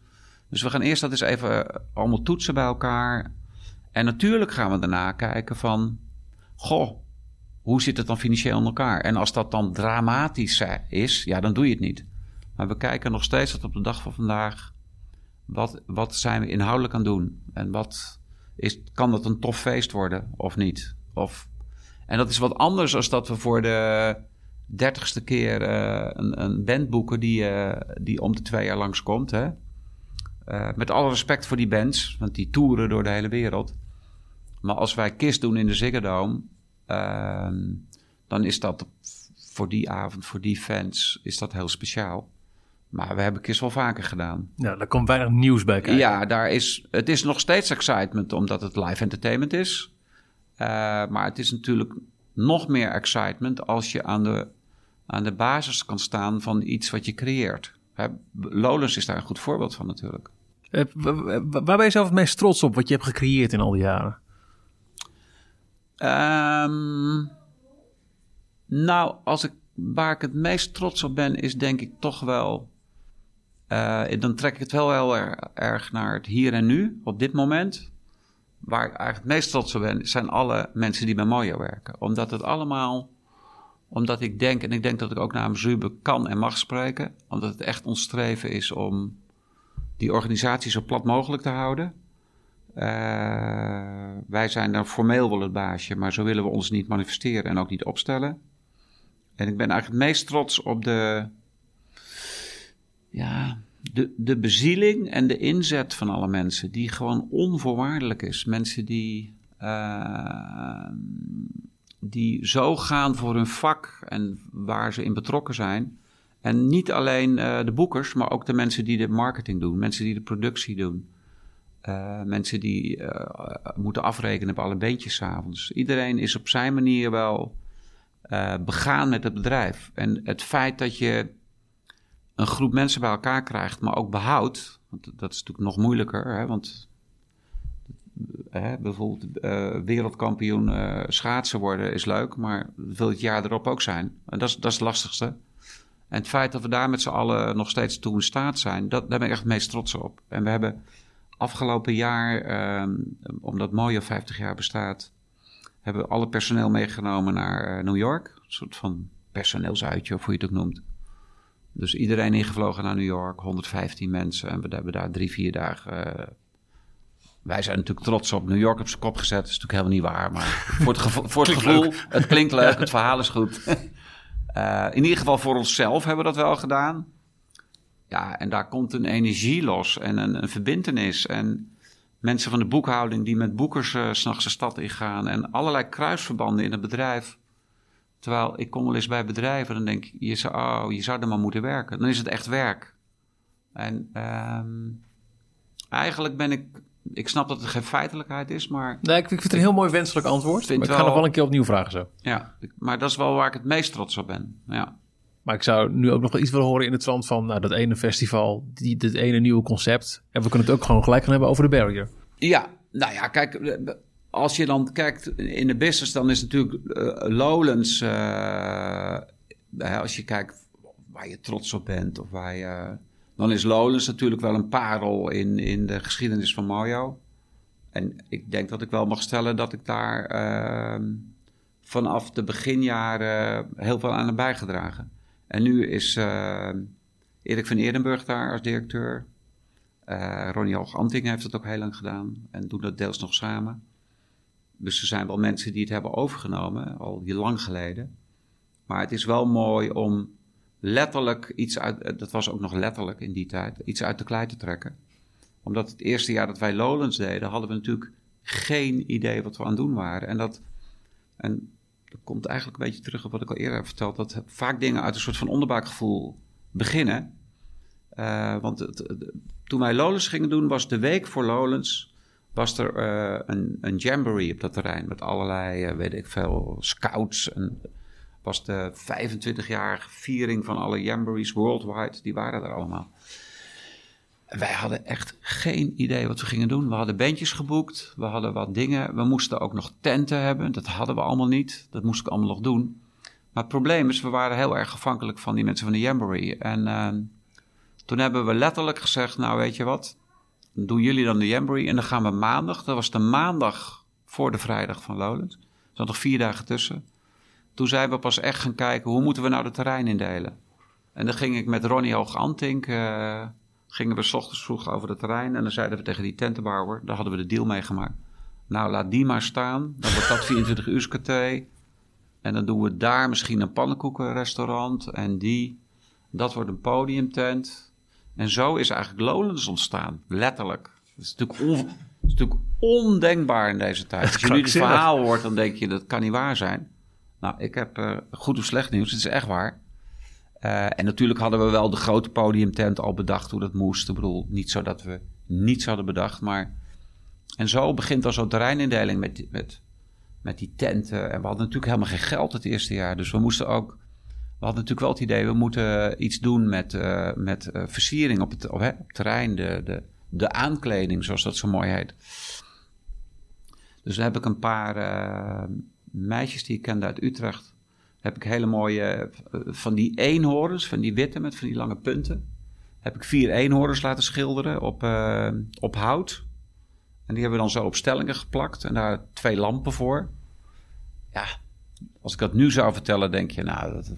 S2: Dus we gaan eerst dat eens even allemaal toetsen bij elkaar. En natuurlijk gaan we daarna kijken van... Goh, hoe zit het dan financieel in elkaar? En als dat dan dramatisch is, ja, dan doe je het niet. Maar we kijken nog steeds tot op de dag van vandaag... Wat, wat zijn we inhoudelijk aan het doen? En wat is, kan dat een tof feest worden of niet? Of, en dat is wat anders dan dat we voor de dertigste keer uh, een, een band boeken die, uh, die om de twee jaar langskomt. Hè? Uh, met alle respect voor die bands, want die toeren door de hele wereld. Maar als wij KISS doen in de Ziggo Dome, ehm, dan is dat voor die avond, voor die fans, is dat heel speciaal. Maar we hebben KISS wel vaker gedaan.
S1: Ja, daar komt weinig nieuws bij kijken.
S2: Ja, daar is, het is nog steeds excitement omdat het live entertainment is. maar het is natuurlijk nog meer excitement als je aan de aan de basis kan staan van iets wat je creëert. Lolens is daar een goed voorbeeld van natuurlijk.
S1: Eh, waar ben je zelf het meest trots op wat je hebt gecreëerd in al die jaren?
S2: Um, nou, als ik, waar ik het meest trots op ben, is denk ik toch wel. Uh, dan trek ik het wel heel erg naar het hier en nu, op dit moment. Waar ik eigenlijk het meest trots op ben, zijn alle mensen die bij Mojo werken. Omdat het allemaal omdat ik denk, en ik denk dat ik ook namens Ruben kan en mag spreken, omdat het echt ons streven is om die organisatie zo plat mogelijk te houden. Uh, wij zijn dan formeel wel het baasje, maar zo willen we ons niet manifesteren en ook niet opstellen. En ik ben eigenlijk het meest trots op de, ja, de, de bezieling en de inzet van alle mensen, die gewoon onvoorwaardelijk is. Mensen die, uh, die zo gaan voor hun vak en waar ze in betrokken zijn. En niet alleen uh, de boekers, maar ook de mensen die de marketing doen, mensen die de productie doen. Uh, mensen die moeten afrekenen op alle beentjes s'avonds. Iedereen is op zijn manier wel begaan met het bedrijf. En het feit dat je een groep mensen bij elkaar krijgt, maar ook behoudt. Want dat is natuurlijk nog moeilijker, hè, want hè, bijvoorbeeld uh, wereldkampioen uh, schaatsen worden is leuk, maar wil het jaar erop ook zijn. En dat is, dat is het lastigste. En het feit dat we daar met z'n allen nog steeds toe in staat zijn, dat, daar ben ik echt het meest trots op. En we hebben afgelopen jaar, uh, omdat Mojo 50 jaar bestaat, hebben we alle personeel meegenomen naar New York. Een soort van personeelsuitje, of hoe je het ook noemt. Dus iedereen ingevlogen naar New York, 115 mensen. En we hebben daar drie, vier dagen. Wij zijn natuurlijk trots op New York op zijn kop gezet. Dat is natuurlijk helemaal niet waar. Maar voor het, gevo voor het gevoel, het klinkt leuk, het verhaal is goed. uh, in ieder geval voor onszelf hebben we dat wel gedaan. Ja, en daar komt een energie los en een, een verbindenis. En mensen van de boekhouding die met boekers uh, s'nachts de stad ingaan. En allerlei kruisverbanden in het bedrijf. Terwijl ik kom wel eens bij bedrijven, dan denk je zou, oh, je zou er maar moeten werken. Dan is het echt werk. En um, eigenlijk ben ik, ik snap dat het geen feitelijkheid is, maar...
S1: Nee, ik vind het een heel mooi wenselijk antwoord. Maar ik ga nog wel een keer opnieuw vragen zo.
S2: Ja, maar dat is wel waar ik het meest trots op ben, ja.
S1: Maar ik zou nu ook nog wel iets willen horen in het trant van nou, dat ene festival, die, dit ene nieuwe concept. En we kunnen het ook gewoon gelijk gaan hebben over de barrier.
S2: Ja, nou ja, kijk, als je dan kijkt in de business, dan is natuurlijk uh, Lowlands, uh, als je kijkt waar je trots op bent, of waar je, dan is Lowlands natuurlijk wel een parel in, in de geschiedenis van Mojo. En ik denk dat ik wel mag stellen dat ik daar uh, vanaf de beginjaren heel veel aan heb bijgedragen. En nu is Erik van Eerdenburg daar als directeur. Ronnie Hoog-Anting heeft het ook heel lang gedaan en doen dat deels nog samen. Dus er zijn wel mensen die het hebben overgenomen, al heel lang geleden. Maar het is wel mooi om letterlijk iets uit, eh, dat was ook nog letterlijk in die tijd, iets uit de klei te trekken. Omdat het eerste jaar dat wij Lowlands deden, hadden we natuurlijk geen idee wat we aan het doen waren. En dat, en dat komt eigenlijk een beetje terug op wat ik al eerder heb verteld, dat vaak dingen uit een soort van onderbuikgevoel beginnen. Uh, want toen wij Lowlands gingen doen, was de week voor Lowlands was er uh, een, een jamboree op dat terrein met allerlei, weet ik veel, scouts. En was de 25-jarige viering van alle jamborees worldwide, die waren er allemaal. Wij hadden echt geen idee wat we gingen doen. We hadden bandjes geboekt, we hadden wat dingen. We moesten ook nog tenten hebben, dat hadden we allemaal niet. Dat moest ik allemaal nog doen. Maar het probleem is, we waren heel erg afhankelijk van die mensen van de jamboree. En uh, toen hebben we letterlijk gezegd, nou weet je wat, doen jullie dan de Jamboree. En dan gaan we maandag, dat was de maandag voor de vrijdag van Lowlands. Er zat nog vier dagen tussen. Toen zijn we pas echt gaan kijken, hoe moeten we nou de terrein indelen? En dan ging ik met Ronnie Hoog-Antink, uh, gingen we s ochtends vroeg over het terrein. En dan zeiden we tegen die tentenbouwer, daar hadden we de deal mee gemaakt. Nou, laat die maar staan. Dan wordt dat 24 uur KT. En dan doen we daar misschien een pannenkoekenrestaurant. En die, dat wordt een podiumtent. En zo is eigenlijk Lowlands ontstaan, letterlijk. Dat is natuurlijk, on, is natuurlijk ondenkbaar in deze tijd. Als je nu het verhaal hoort, dan denk je dat kan niet waar zijn. Nou, ik heb uh, goed of slecht nieuws. Het is echt waar. Uh, en natuurlijk hadden we wel de grote podiumtent al bedacht hoe dat moest. Ik bedoel, niet zo dat we niets hadden bedacht, maar... En zo begint al zo'n terreinindeling met, met, met die tenten. En we hadden natuurlijk helemaal geen geld het eerste jaar. Dus we moesten ook we hadden natuurlijk wel het idee, we moeten iets doen met, uh, met versiering op het, op, hè, op het terrein, de, de, de aankleding, zoals dat zo mooi heet. Dus dan heb ik een paar meisjes die ik kende uit Utrecht. Heb ik hele mooie, van die eenhorens, van die witte met van die lange punten. Heb ik vier eenhorens laten schilderen op, op hout. En die hebben we dan zo op stellingen geplakt en daar twee lampen voor. Ja, als ik dat nu zou vertellen, denk je, nou, dat,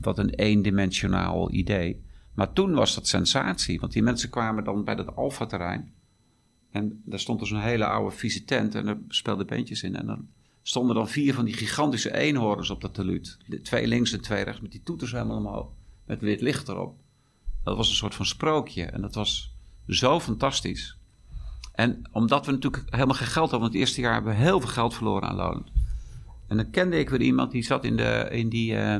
S2: wat een eendimensionaal idee. Maar toen was dat sensatie, want die mensen kwamen dan bij dat Alfa-terrein. En daar stond dus een hele oude vieze tent en daar speelden bandjes in. En dan stonden dan vier van die gigantische eenhoorns op dat teluut. Twee links en twee rechts met die toeters helemaal omhoog. Met wit licht erop. Dat was een soort van sprookje. En dat was zo fantastisch. En omdat we natuurlijk helemaal geen geld hadden, want het eerste jaar hebben we heel veel geld verloren aan Lowland. En dan kende ik weer iemand die zat in, de, in die uh,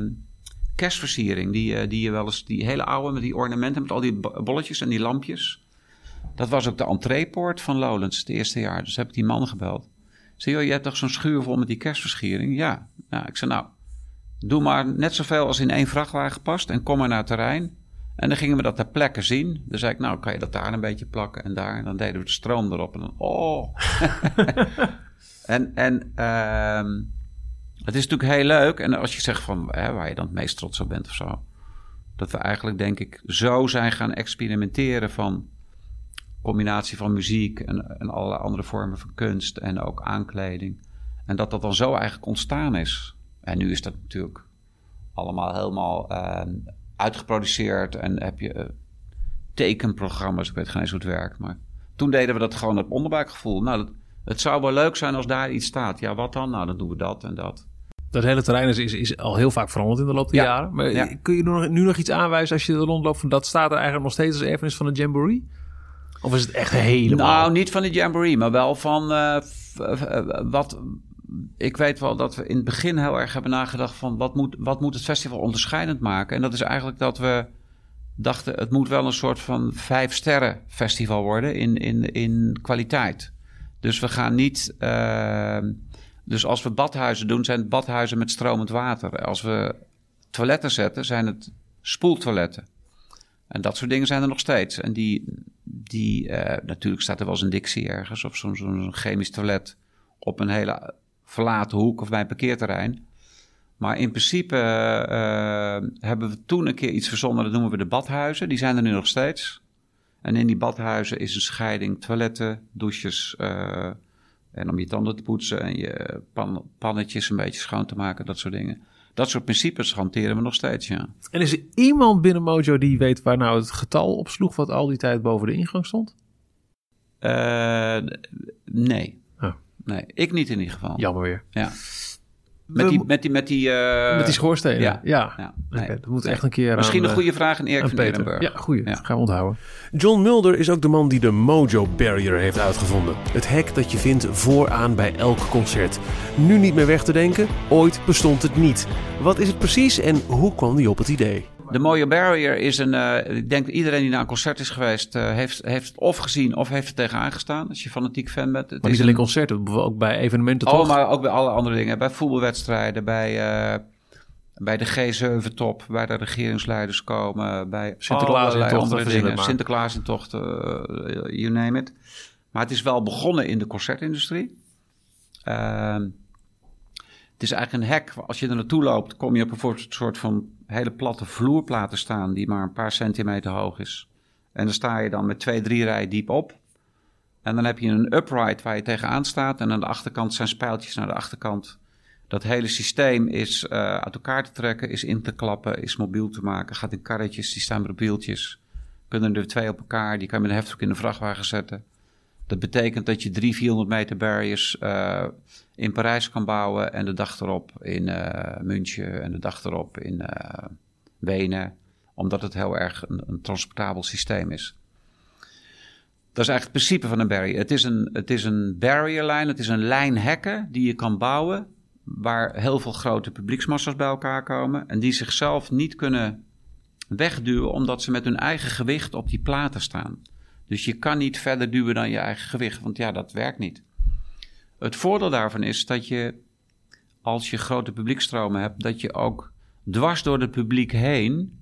S2: kerstversiering. Die, uh, die je wel eens, die hele oude met die ornamenten, met al die bolletjes en die lampjes. Dat was ook de entreepoort van Lowlands het eerste jaar. Dus heb ik die man gebeld. Zei, joh, je hebt toch zo'n schuur vol met die kerstversiering? Ja. Nou, ik zei, nou, doe maar net zoveel als in één vrachtwagen past en kom maar naar het terrein. En dan gingen we dat ter plekke zien. Dan zei ik, nou, kan je dat daar een beetje plakken en daar. En dan deden we de stroom erop en dan, oh. en en uh, het is natuurlijk heel leuk. En als je zegt van, hè, waar je dan het meest trots op bent of zo. Dat we eigenlijk, denk ik, zo zijn gaan experimenteren van combinatie van muziek en, en allerlei andere vormen van kunst en ook aankleding. En dat dat dan zo eigenlijk ontstaan is. En nu is dat natuurlijk allemaal helemaal uh, uitgeproduceerd en heb je uh, tekenprogramma's. Ik weet geen eens hoe het werkt, maar toen deden we dat gewoon het onderbuikgevoel. Nou, het zou wel leuk zijn als daar iets staat. Ja, wat dan? Nou, dan doen we dat en dat.
S1: Dat hele terrein is, is, is al heel vaak veranderd in de loop der
S2: Ja.
S1: jaren. Maar
S2: Ja.
S1: kun je nu nog, nu nog iets aanwijzen als je er rondloopt van dat staat er eigenlijk nog steeds als erfenis van de Jamboree? Of is het echt helemaal...
S2: Nou, niet van de Jamboree, maar wel van eh, f- eh, wat. Ik weet wel dat we in het begin heel erg hebben nagedacht van wat moet, wat moet het festival onderscheidend maken. En dat is eigenlijk dat we dachten het moet wel een soort van vijf sterren festival worden in, in, in kwaliteit. Dus we gaan niet. eh, dus als we badhuizen doen, zijn het badhuizen met stromend water. Als we toiletten zetten, zijn het spoeltoiletten. En dat soort dingen zijn er nog steeds. En die, die eh, natuurlijk staat er wel eens een Dixie ergens of zo'n zo'n chemisch toilet op een hele verlaten hoek of bij een parkeerterrein. Maar in principe eh, hebben we toen een keer iets verzonnen, dat noemen we de badhuizen. Die zijn er nu nog steeds. En in die badhuizen is een scheiding toiletten, douches eh, en om je tanden te poetsen en je pan, pannetjes een beetje schoon te maken, dat soort dingen. Dat soort principes hanteren we nog steeds, ja.
S1: En is er iemand binnen Mojo die weet waar nou het getal op sloeg wat al die tijd boven de ingang stond?
S2: Eh, nee.
S1: Oh.
S2: Nee, ik niet in ieder geval.
S1: Jammer weer.
S2: Ja. Met
S1: We
S2: die, met die, met die, eh,
S1: Met die schoorstenen?
S2: ja.
S1: Ja. dat moet
S2: Nee.
S1: echt een keer
S2: Misschien
S1: aan,
S2: een
S1: eh,
S2: goede vraag aan Erik
S1: aan
S2: van
S1: Peter. Ja, goeie.
S2: Ja.
S1: Gaan we onthouden.
S3: John Mulder is ook de man die de Mojo Barrier heeft uitgevonden. Het hek dat je vindt vooraan bij elk concert. Nu niet meer weg te denken, ooit bestond het niet. Wat is het precies en hoe kwam die op het idee?
S2: De Mojo Barrier is een... eh, ik denk iedereen die naar een concert is geweest... eh, heeft, heeft het of gezien of heeft er tegenaan gestaan. Als je fanatiek fan bent. Het
S1: Maar
S2: is
S1: niet alleen
S2: een-
S1: concerten, ook bij evenementen
S2: Oh,
S1: toch?
S2: maar ook bij alle andere dingen. Bij voetbalwedstrijden, bij, eh, bij de G7-top, waar de regeringsleiders komen, bij
S1: Sinterklaas
S2: andere dingen. Sinterklaas tocht, eh, you name it. Maar het is wel begonnen in de concertindustrie. Ehm, het is eigenlijk een hek. Als je er naartoe loopt, kom je op een soort van hele platte vloerplaten staan, die maar een paar centimeter hoog is. En dan sta je dan met twee, drie rijen diep op. En dan heb je een upright waar je tegenaan staat. En aan de achterkant zijn spijltjes naar de achterkant. Dat hele systeem is eh, uit elkaar te trekken, is in te klappen, is mobiel te maken. Gaat in karretjes, die staan met wieltjes. Kunnen er twee op elkaar, die kan je met een heftruck in de vrachtwagen zetten. Dat betekent dat je 300, 400 meter barriers eh, in Parijs kan bouwen. En de dag erop in eh, München en de dag erop in eh, Wenen. Omdat het heel erg een, transportabel systeem is. Dat is eigenlijk het principe van een barrier. Het is een, het is een het is een lijn hekken die je kan bouwen. Waar heel veel grote publieksmassa's bij elkaar komen. En die zichzelf niet kunnen wegduwen omdat ze met hun eigen gewicht op die platen staan. Dus je kan niet verder duwen dan je eigen gewicht, want ja, dat werkt niet. Het voordeel daarvan is dat je, als je grote publiekstromen hebt, dat je ook dwars door het publiek heen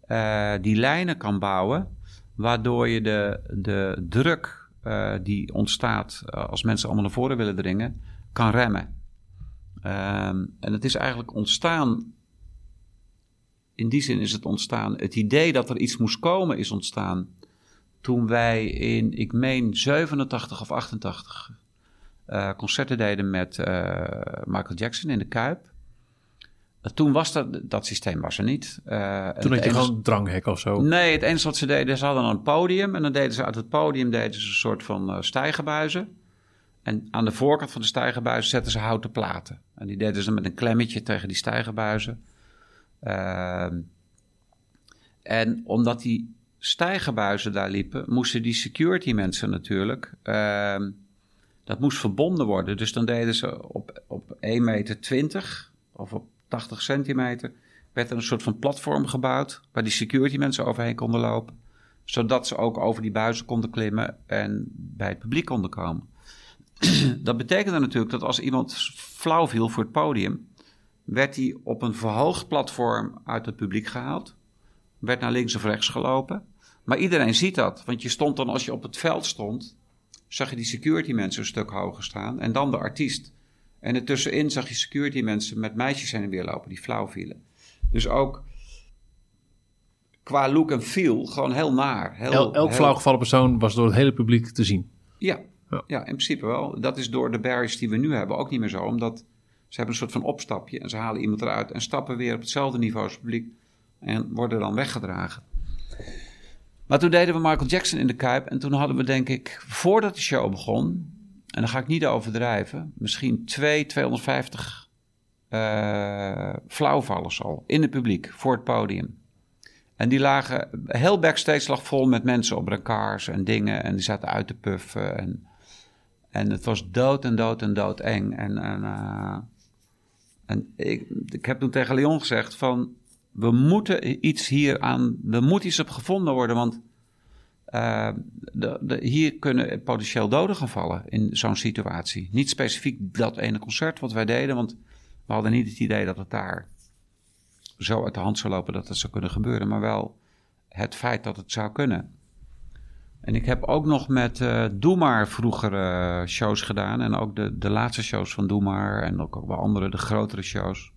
S2: eh, die lijnen kan bouwen, waardoor je de, de druk eh, die ontstaat eh, als mensen allemaal naar voren willen dringen, kan remmen. Ehm, en het is eigenlijk ontstaan, in die zin is het ontstaan, het idee dat er iets moest komen is ontstaan toen wij in, ik meen 87 of 88 eh, concerten deden met eh, Michael Jackson in de Kuip. Toen was dat, dat systeem was er niet. Uh,
S1: toen had je gewoon een dranghek of zo?
S2: Nee, het enige wat ze deden, ze hadden een podium. En dan deden ze uit het podium deden ze een soort van uh, stijgerbuizen. En aan de voorkant van de stijgerbuizen zetten ze houten platen. En die deden ze met een klemmetje tegen die stijgerbuizen. Uh, en omdat die stijgerbuizen daar liepen, moesten die security mensen natuurlijk... Dat moest verbonden worden. Dus dan deden ze op, op 1,20 meter 20 of op 80 centimeter... werd er een soort van platform gebouwd... waar die security mensen overheen konden lopen. Zodat ze ook over die buizen konden klimmen en bij het publiek konden komen. dat betekende natuurlijk dat als iemand flauw viel voor het podium, werd hij op een verhoogd platform uit het publiek gehaald, werd naar links of rechts gelopen. Maar iedereen ziet dat, want je stond dan als je op het veld stond, zag je die security mensen een stuk hoger staan en dan de artiest. En ertussenin zag je security mensen met meisjes heen en weer lopen die flauw vielen. Dus ook qua look en feel gewoon heel naar. Heel,
S1: El, elk
S2: heel...
S1: flauwgevallen persoon was door het hele publiek te zien.
S2: Ja, ja. ja, in principe wel. Dat is door de barriers die we nu hebben ook niet meer zo. Omdat ze hebben een soort van opstapje en ze halen iemand eruit en stappen weer op hetzelfde niveau als het publiek. En worden dan weggedragen. Maar toen deden we Michael Jackson in de Kuip. En toen hadden we denk ik, voordat de show begon... en dan ga ik niet overdrijven... misschien 2, 250 uh, flauwvallers al in het publiek voor het podium. En die lagen, heel backstage lag vol met mensen op elkaars en dingen. En die zaten uit te puffen. En, en het was dood en dood en dood eng. En, en, uh, en ik, ik heb toen tegen Leon gezegd van... We moeten iets hier aan... Er moet iets op gevonden worden, want... Uh, de, de, hier kunnen potentieel doden gaan vallen in zo'n situatie. Niet specifiek dat ene concert wat wij deden, want we hadden niet het idee dat het daar zo uit de hand zou lopen dat het zou kunnen gebeuren, maar wel het feit dat het zou kunnen. En ik heb ook nog met uh, Doe Maar vroeger shows gedaan. En ook de, de laatste shows van Doe Maar. En ook, ook wel andere, de grotere shows.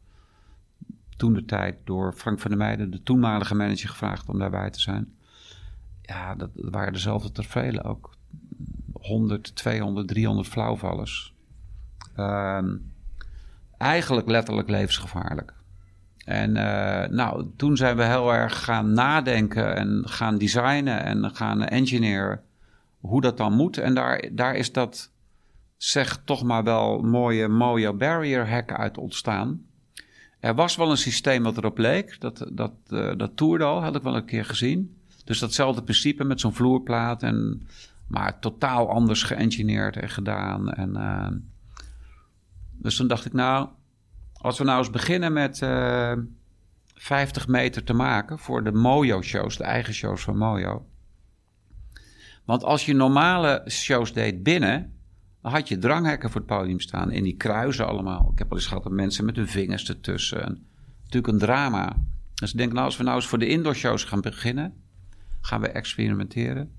S2: Toen de tijd door Frank van der Meijden, de toenmalige manager, gevraagd om daarbij te zijn. Ja, dat waren dezelfde ter vele ook. 100, 200, 300 flauwvallers. Uh, eigenlijk letterlijk levensgevaarlijk. En uh, nou, toen zijn we heel erg gaan nadenken en gaan designen en gaan engineeren hoe dat dan moet. En daar, daar is dat, zeg toch maar wel, mooie, mooie barrier hack uit ontstaan. Er was wel een systeem wat erop leek, dat, dat, uh, dat toerde al, had ik wel een keer gezien. Dus datzelfde principe met zo'n vloerplaat, en, maar totaal anders geëngineerd en gedaan. En, uh, dus toen dacht ik, nou, als we nou eens beginnen met uh, 50 meter te maken voor de Mojo-shows, de eigen shows van Mojo. Want als je normale shows deed binnen, had je dranghekken voor het podium staan en die kruisen allemaal. Ik heb al eens gehad dat mensen met hun vingers ertussen. En, natuurlijk een drama. Dus ik denk, nou, als we nou eens voor de indoor shows gaan beginnen, gaan we experimenteren.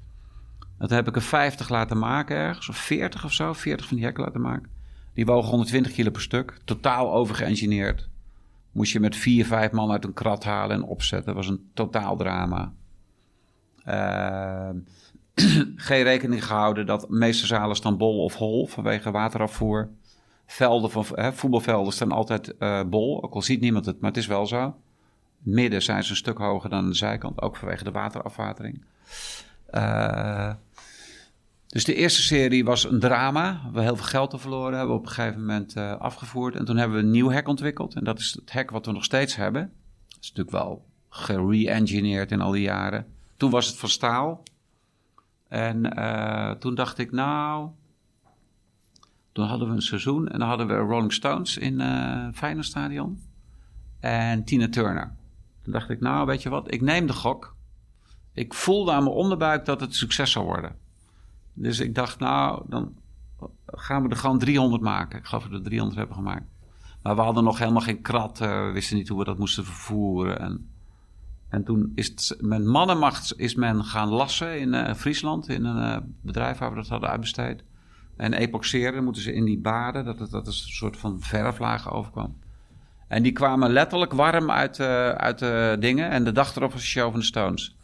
S2: Dat heb ik er 50 laten maken ergens, of 40 of zo, 40 van die hekken laten maken. Die wogen 120 kilo per stuk. Totaal overgeëngineerd. Moest je met vier, vijf man uit een krat halen en opzetten. Dat was een totaal drama. Uh, geen rekening gehouden dat de meeste zalen staan bol of hol vanwege waterafvoer. Velden van hè, voetbalvelden staan altijd uh, bol, ook al ziet niemand het, maar het is wel zo. Midden zijn ze een stuk hoger dan aan de zijkant, ook vanwege de waterafwatering. Uh, dus de eerste serie was een drama. We heel veel geld te verloren, hebben we op een gegeven moment uh, afgevoerd. En toen hebben we een nieuw hek ontwikkeld. En dat is het hek wat we nog steeds hebben. Dat is natuurlijk wel gere-engineerd in al die jaren. Toen was het van staal. En uh, toen dacht ik, nou... Toen hadden we een seizoen en dan hadden we Rolling Stones in uh, Feyenoordstadion. En Tina Turner. Toen dacht ik, nou weet je wat, ik neem de gok. Ik voelde aan mijn onderbuik dat het succes zou worden. Dus ik dacht, nou, dan gaan we er gewoon 300 maken. Ik dat we er 300 hebben gemaakt. Maar we hadden nog helemaal geen krat. We wisten niet hoe we dat moesten vervoeren. En, en toen is het, met mannenmacht is men gaan lassen in uh, Friesland. In een uh, bedrijf waar we dat hadden uitbesteed. En epoxeren moeten ze in die baden. Dat het, dat het een soort van verflagen overkwam. En die kwamen letterlijk warm uit, uit de dingen. En de dag erop was de show van de Stones.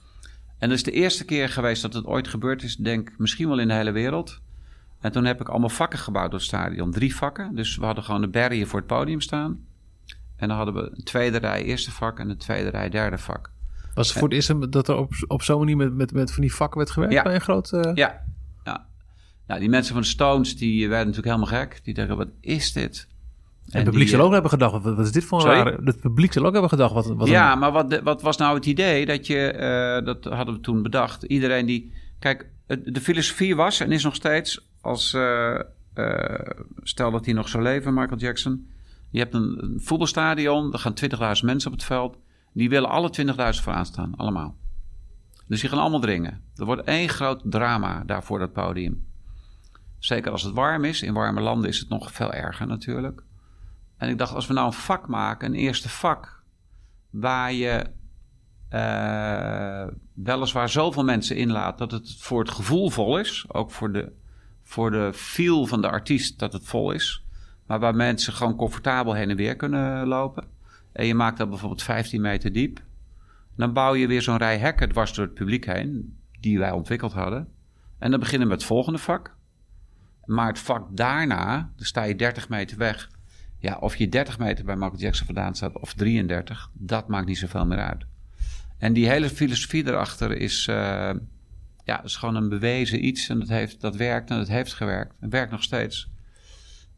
S2: En dat is de eerste keer geweest dat het ooit gebeurd is, denk misschien wel in de hele wereld. En toen heb ik allemaal vakken gebouwd door het stadion. Drie vakken. Dus we hadden gewoon een barrier voor het podium staan. En dan hadden we een tweede rij eerste vak en een tweede rij derde vak.
S1: Was het voor het eerst dat er op, op zo'n manier met, met, met van die vakken werd gewerkt
S2: Ja.
S1: bij een groot... eh,
S2: Ja, ja. Nou, die mensen van de Stones, die werden natuurlijk helemaal gek. Die dachten, wat is dit?
S1: En het publiek
S2: die,
S1: zal ook hebben gedacht, wat, is dit voor een
S2: Sorry?
S1: rare... Het publiek zal ook hebben gedacht, wat, wat
S2: ja,
S1: een-
S2: maar wat, wat was nou het idee dat je, eh, dat hadden we toen bedacht. Iedereen die, kijk, de filosofie was en is nog steeds, als, eh, eh, stel dat hij nog zou leven, Michael Jackson. Je hebt een, voetbalstadion, er gaan 20.000 mensen op het veld. Die willen alle 20.000 vooraan staan, allemaal. Dus die gaan allemaal dringen. Er wordt één groot drama daar voor dat podium. Zeker als het warm is. In warme landen is het nog veel erger natuurlijk. En ik dacht, als we nou een vak maken, een eerste vak, waar je eh, weliswaar zoveel mensen inlaat dat het voor het gevoel vol is, ook voor de, voor de feel van de artiest dat het vol is, maar waar mensen gewoon comfortabel heen en weer kunnen lopen. En je maakt dat bijvoorbeeld 15 meter diep. Dan bouw je weer zo'n rij hekken dwars door het publiek heen, die wij ontwikkeld hadden. En dan beginnen we met het volgende vak. Maar het vak daarna, dan sta je 30 meter weg. Ja, of je 30 meter bij Michael Jackson vandaan staat of 33, dat maakt niet zoveel meer uit. En die hele filosofie erachter is, eh, ja, is gewoon een bewezen iets. En dat, heeft, dat werkt en dat heeft gewerkt. Het werkt nog steeds.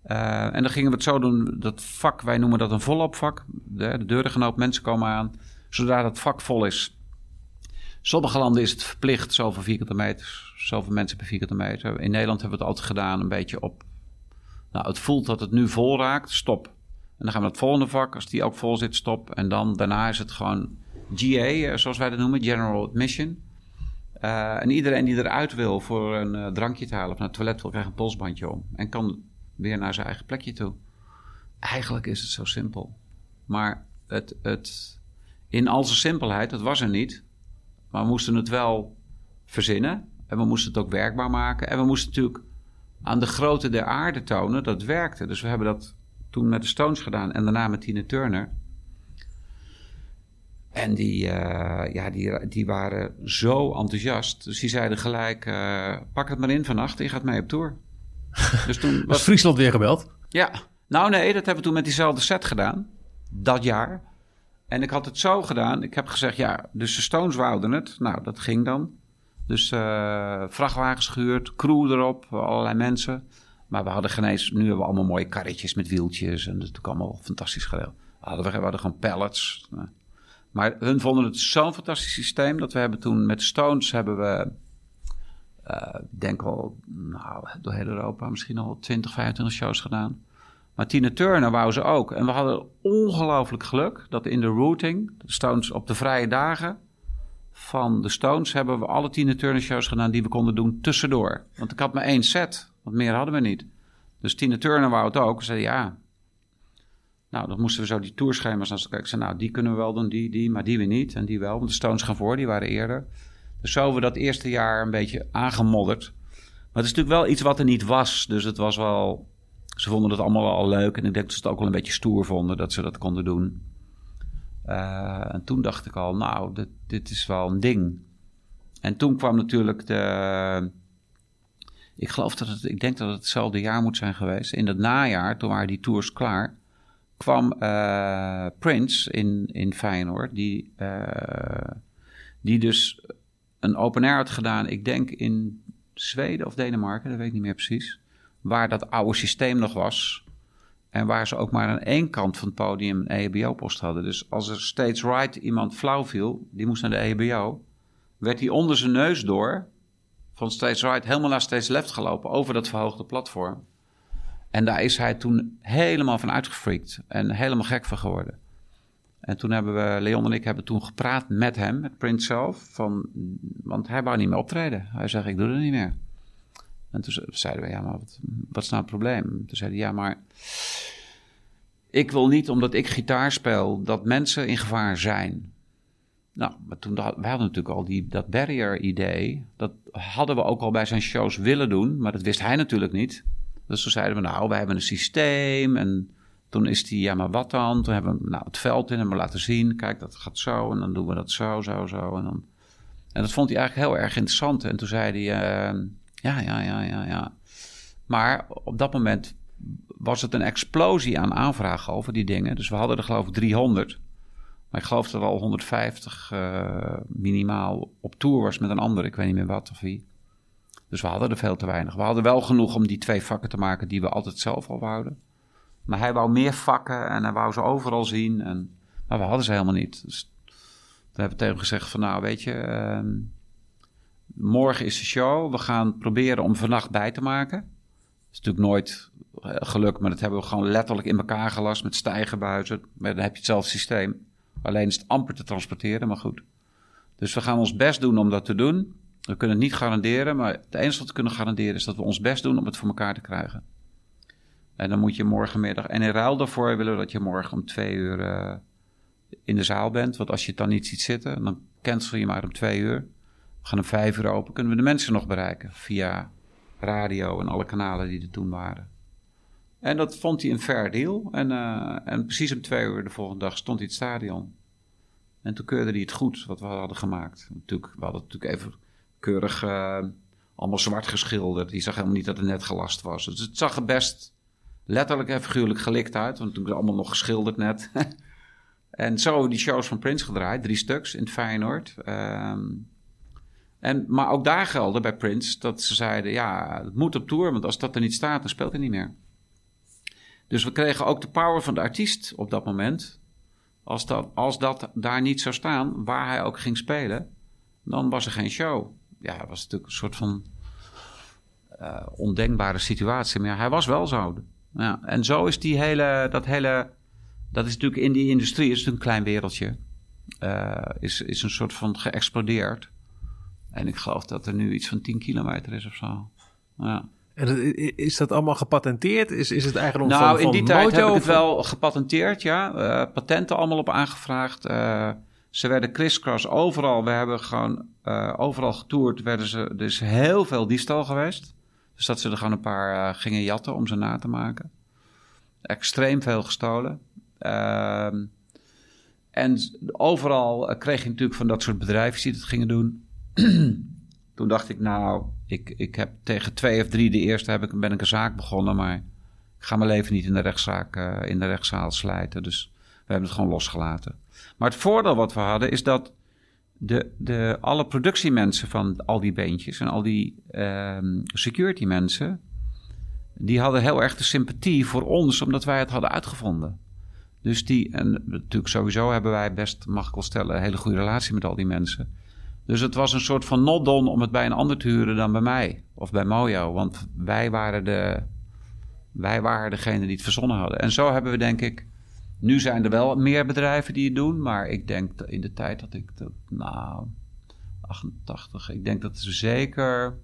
S2: Eh, en dan gingen we het zo doen, dat vak, wij noemen dat een volopvak. De, de deuren open, mensen komen aan. Zodra dat vak vol is. Sommige landen is het verplicht, zoveel vierkante meters, zoveel mensen per vierkante meter. In Nederland hebben we het altijd gedaan, een beetje op. Nou, het voelt dat het nu vol raakt, stop. En dan gaan we naar het volgende vak, als die ook vol zit, stop. En dan daarna is het gewoon GA, eh, zoals wij dat noemen, General Admission. Eh, en iedereen die eruit wil voor een drankje te halen of naar het toilet wil, krijgt een polsbandje om. En kan weer naar zijn eigen plekje toe. Eigenlijk is het zo simpel. Maar het, het, in al zijn simpelheid, het was er niet. Maar we moesten het wel verzinnen. En we moesten het ook werkbaar maken. En we moesten natuurlijk aan de grootte der aarde tonen dat werkte. Dus we hebben dat toen met de Stones gedaan en daarna met Tina Turner. En die, eh, ja, die, die waren zo enthousiast. Dus die zeiden gelijk, eh, pak het maar in vannacht, je gaat mee op tour. dus toen
S1: Was
S2: was
S1: Friesland weer gebeld?
S2: ja, nou nee, dat hebben we toen met diezelfde set gedaan. Dat jaar. En ik had het zo gedaan. Ik heb gezegd, ja, dus de Stones wouden het. Nou, dat ging dan. Dus eh, vrachtwagens gehuurd, crew erop, allerlei mensen. Maar we hadden geen eens... Nu hebben we allemaal mooie karretjes met wieltjes. En dat is natuurlijk allemaal fantastisch geregeld. Hadden we, we hadden gewoon pallets. Nou, Maar hun vonden het zo'n fantastisch systeem... dat we hebben toen met Stones hebben we... Ik denk wel, nou, door heel Europa misschien al 20, 25 shows gedaan. Maar Tina Turner wou ze ook. En we hadden ongelooflijk geluk dat in de routing, de Stones op de vrije dagen van de Stones, hebben we alle Tina Turner shows gedaan die we konden doen tussendoor. Want ik had maar één set, want meer hadden we niet. Dus Tina Turner wou het ook. Ze zei ja. Nou, dan moesten we zo die tourschema's kijken. Ik zei, nou, die kunnen we wel doen, die, die, maar die weer niet. En die wel, want de Stones gaan voor, die waren eerder. Dus zo hebben we dat eerste jaar een beetje aangemodderd. Maar het is natuurlijk wel iets wat er niet was. Dus het was wel... Ze vonden het allemaal al leuk. En ik denk dat ze het ook wel een beetje stoer vonden dat ze dat konden doen. Eh, en toen dacht ik al, nou, dit, dit is wel een ding. En toen kwam natuurlijk de... Ik geloof dat het... Ik denk dat het hetzelfde jaar moet zijn geweest. In het najaar, toen waren die tours klaar... kwam eh, Prince in, in Feyenoord. Die, eh, die dus een open air had gedaan. Ik denk in Zweden of Denemarken, dat weet ik niet meer precies. Waar dat oude systeem nog was. En waar ze ook maar aan één kant van het podium een E EHBO-post hadden. Dus als er steeds right iemand flauw viel, die moest naar de EHBO. Werd hij onder zijn neus door, van steeds right helemaal naar steeds left gelopen. Over dat verhoogde platform. En daar is hij toen helemaal van uitgefreakt. En helemaal gek van geworden. En toen hebben we, Leon en ik hebben toen gepraat met hem, met Prince zelf. Van, want hij wou niet meer optreden. Hij zei, ik doe het niet meer. En toen zeiden we, ja, maar wat, wat is nou het probleem? Toen zei hij, ja, maar ik wil niet, omdat ik gitaar speel, dat mensen in gevaar zijn. Nou, maar toen, wij hadden natuurlijk al die, dat barrier-idee. Dat hadden we ook al bij zijn shows willen doen, maar dat wist hij natuurlijk niet. Dus toen zeiden we, nou, wij hebben een systeem. En toen is hij, ja, maar wat dan? Toen hebben we nou, het veld in hem laten zien. Kijk, dat gaat zo en dan doen we dat zo, zo, zo. En, dan... en dat vond hij eigenlijk heel erg interessant. En toen zei hij, eh, ja, ja, ja, ja, ja. Maar op dat moment was het een explosie aan aanvragen over die dingen. Dus we hadden er geloof ik 300. Maar ik geloof dat er al 150 uh, minimaal op tour was met een ander. Ik weet niet meer wat of wie. Dus we hadden er veel te weinig. We hadden wel genoeg om die twee vakken te maken die we altijd zelf al wouden. Maar hij wou meer vakken en hij wou ze overal zien. En, maar we hadden ze helemaal niet. Dus we hebben tegen hem gezegd van nou weet je, uh, morgen is de show. We gaan proberen om vannacht bij te maken. Dat is natuurlijk nooit uh, gelukt, maar dat hebben we gewoon letterlijk in elkaar gelast met stijgerbuizen. Maar dan heb je hetzelfde systeem. Alleen is het amper te transporteren, maar goed. Dus we gaan ons best doen om dat te doen. We kunnen het niet garanderen, maar het enige wat we kunnen garanderen is dat we ons best doen om het voor elkaar te krijgen. En dan moet je morgenmiddag. En in ruil daarvoor willen we dat je morgen om twee uur uh, in de zaal bent. Want als je het dan niet ziet zitten, dan cancel je maar om twee uur. We gaan om vijf uur open. Kunnen we de mensen nog bereiken via radio en alle kanalen die er toen waren. En dat vond hij een fair deal. En, uh, en precies om twee uur de volgende dag stond hij het stadion. En toen keurde hij het goed wat we hadden gemaakt. Natuurlijk, we hadden natuurlijk even keurig uh, allemaal zwart geschilderd. Die zag helemaal niet dat het net gelast was. Dus het zag er best letterlijk en figuurlijk gelikt uit. Want toen allemaal nog geschilderd net. en zo die shows van Prince gedraaid. Drie stuks in het Feyenoord. Um, en, maar ook daar gelden bij Prince dat ze zeiden... ja, het moet op tour, want als dat er niet staat, dan speelt hij niet meer. Dus we kregen ook de power van de artiest op dat moment. Als dat, als dat daar niet zou staan, waar hij ook ging spelen... dan was er geen show. Ja, dat was natuurlijk een soort van... Uh, ondenkbare situatie. Maar hij was wel zo. Ja, en zo is die hele, dat hele, dat is natuurlijk in die industrie, is een klein wereldje, uh, is, is een soort van geëxplodeerd. En ik geloof dat er nu iets van 10 kilometer is of zo. Ja.
S1: En is dat allemaal gepatenteerd? Is, is het eigenlijk
S2: nou,
S1: van,
S2: in die tijd heb ik het wel gepatenteerd, ja. Uh, patenten allemaal op aangevraagd. Uh, ze werden crisscross overal. We hebben gewoon uh, overal getoerd. Werden ze, er is heel veel diefstal geweest. Dus dat ze er gewoon een paar uh, gingen jatten om ze na te maken. Extreem veel gestolen. Uh, en overal uh, kreeg je natuurlijk van dat soort bedrijven die dat gingen doen. Toen dacht ik, nou, ik, ik heb tegen twee of drie de eerste heb ik, ben ik een zaak begonnen, maar ik ga mijn leven niet in de rechtszaak, uh, in de rechtszaal slijten. Dus we hebben het gewoon losgelaten. Maar het voordeel wat we hadden is dat de, de, alle productiemensen van al die beentjes en al die um, security mensen, die hadden heel erg de sympathie voor ons, omdat wij het hadden uitgevonden. Dus die, en natuurlijk sowieso hebben wij best, mag ik wel stellen, een hele goede relatie met al die mensen. Dus het was een soort van not-done om het bij een ander te huren dan bij mij of bij Mojo. Want wij waren, de, wij waren degene die het verzonnen hadden. En zo hebben we denk ik nu zijn er wel meer bedrijven die het doen, maar ik denk in de tijd dat ik dat, nou, 88, ik denk dat ze zeker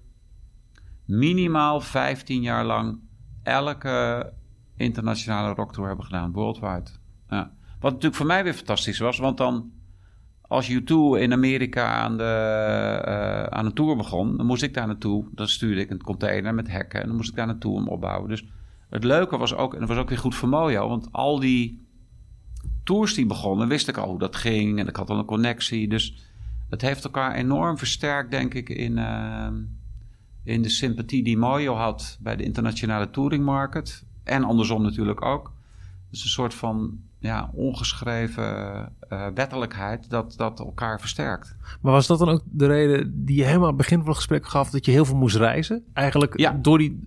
S2: minimaal 15 jaar lang elke internationale rocktour hebben gedaan, worldwide. Ja. Wat natuurlijk voor mij weer fantastisch was, want dan als U2 in Amerika aan, de, uh, aan een tour begon, dan moest ik daar naartoe. Dan stuurde ik een container met hekken en dan moest ik daar naartoe om opbouwen. Dus het leuke was ook, en dat was ook weer goed voor Mojo, want al die tours die begonnen, wist ik al hoe dat ging en ik had al een connectie. Dus het heeft elkaar enorm versterkt, denk ik, in, uh, in de sympathie die Mojo had bij de internationale touringmarket. En andersom natuurlijk ook. Dus een soort van ja, ongeschreven uh, wettelijkheid dat, dat elkaar versterkt.
S1: Maar was dat dan ook de reden die je helemaal aan het begin van het gesprek gaf, dat je heel veel moest reizen? Eigenlijk
S2: ja.
S1: door die...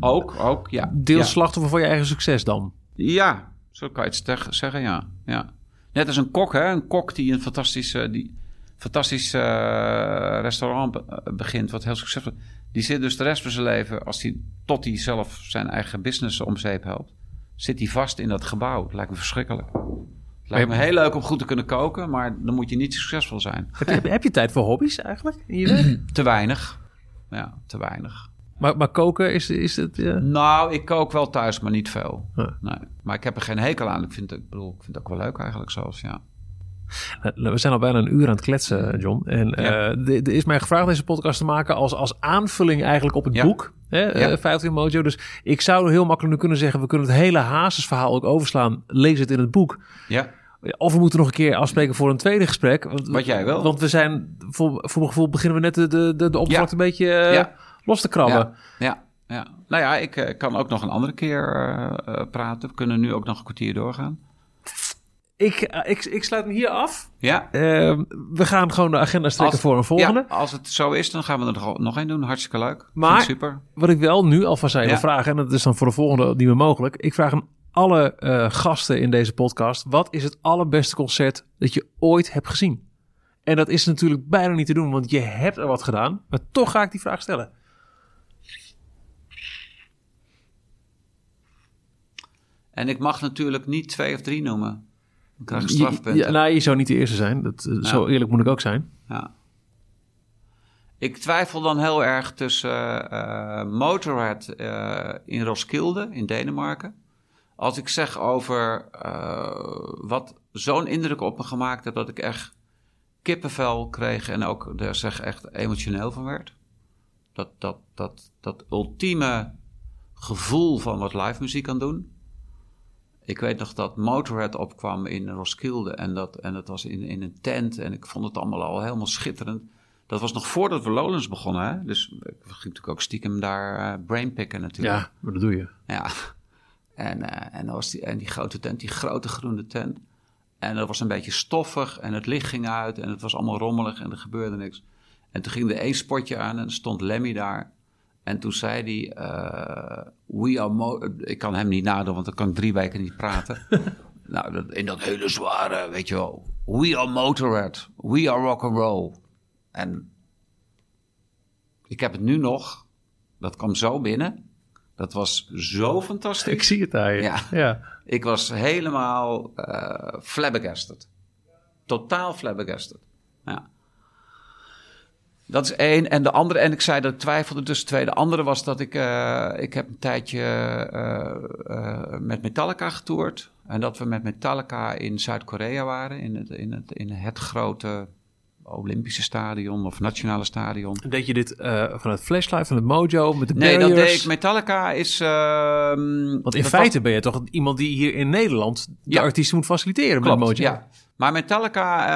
S2: Ook, ook, ja.
S1: Deels
S2: ja.
S1: slachtoffer van je eigen succes dan?
S2: Ja, zo kan je het zeggen, ja. ja. Net als een kok, hè. Een kok die een fantastische, die, fantastisch uh, restaurant begint, wat heel succesvol Die zit dus de rest van zijn leven, als hij tot hij zelf zijn eigen business om zeep helpt, zit hij vast in dat gebouw. Het lijkt me verschrikkelijk. Het lijkt me heel leuk om goed te kunnen koken, maar dan moet je niet succesvol zijn.
S1: Heb je, heb je tijd voor hobby's eigenlijk in je
S2: te weinig. Ja, te weinig.
S1: Maar, maar koken, is, is het... Uh...
S2: Nou, ik kook wel thuis, maar niet veel. Huh. Nee. Maar ik heb er geen hekel aan. Ik vind, ik bedoel, ik vind het ook wel leuk eigenlijk zelfs, ja.
S1: We zijn al bijna een uur aan het kletsen, John. En ja. uh, er is mij gevraagd deze podcast te maken als, als aanvulling eigenlijk op het
S2: ja.
S1: boek. Hè, ja. uh, 15 Mojo. Dus ik zou heel makkelijk nu kunnen zeggen... we kunnen het hele Hazes-verhaal ook overslaan. Lees het in het boek.
S2: Ja.
S1: Of we moeten nog een keer afspreken voor een tweede gesprek. Want,
S2: Wat jij wil.
S1: Want we zijn, voor, voor mijn gevoel beginnen we net de, de, de, oppervlakte een beetje uh, los te krabben.
S2: Ja. ja. Nou ja, ik eh, kan ook nog een andere keer eh, eh, praten. We kunnen nu ook nog een kwartier doorgaan.
S1: Ik, ik, ik sluit me hier af.
S2: Ja,
S1: we gaan gewoon de agenda strekken voor een volgende.
S2: ja, als het zo is, dan gaan we er nog, nog één doen. Hartstikke leuk.
S1: Maar-
S2: super.
S1: Wat ik wel nu alvast aan je
S2: Ja.
S1: vragen, en dat is dan voor de volgende niet meer mogelijk. Ik vraag aan alle gasten in deze podcast: wat is het allerbeste concert dat je ooit hebt gezien? En dat is natuurlijk bijna niet te doen, want je hebt er wat gedaan. Maar toch ga ik die vraag stellen.
S2: En ik mag natuurlijk niet twee of drie noemen. Dan krijg ik
S1: Je,
S2: strafpunten.
S1: ja, nou, je zou niet de eerste zijn. Dat, eh, Zo eerlijk moet ik ook zijn.
S2: Ja. Ik twijfel dan heel erg tussen eh, Motorhead eh, in Roskilde in Denemarken. Als ik zeg over wat zo'n indruk op me gemaakt heeft dat ik echt kippenvel kreeg en ook daar zeg echt emotioneel van werd. Dat, dat, dat, dat ultieme gevoel van wat live muziek kan doen. Ik weet nog dat Motorhead opkwam in Roskilde en dat, en dat was in, in een tent en ik vond het allemaal al helemaal schitterend. Dat was nog voordat we Lowlands begonnen, hè? dus ik ging natuurlijk ook stiekem daar eh brainpicken natuurlijk.
S1: Ja, maar dat doe je.
S2: Ja. En, eh, en, was die, en die grote tent, die grote groene tent. En dat was een beetje stoffig en het licht ging uit en het was allemaal rommelig en er gebeurde niks. En toen ging er één spotje aan en stond Lemmy daar. En toen zei hij, eh, we are mo ik kan hem niet nadoen, want dan kan ik drie weken niet praten. nou, dat, in dat hele zware, weet je wel, we are Motorhead, we are rock and roll. En ik heb het nu nog, dat kwam zo binnen. Dat was zo fantastisch.
S1: Ik zie het je.
S2: Ja.
S1: ja.
S2: Ik was helemaal eh flabbergasted. Totaal flabbergasted. Ja. Dat is één. En de andere, en ik zei dat ik twijfelde tussen twee. De andere was dat ik, eh, ik heb een tijdje eh, eh, met Metallica getoerd. En dat we met Metallica in Zuid-Korea waren. In het, in, het, in het grote Olympische stadion of nationale stadion.
S1: Deed je dit van het Flashlight, van het Mojo, met de
S2: Nee, dat deed ik. Metallica is... ehm,
S1: Want in feite ben je toch iemand die hier in Nederland de
S2: Ja.
S1: artiesten moet faciliteren
S2: Klopt,
S1: met Mojo.
S2: ja. Maar Metallica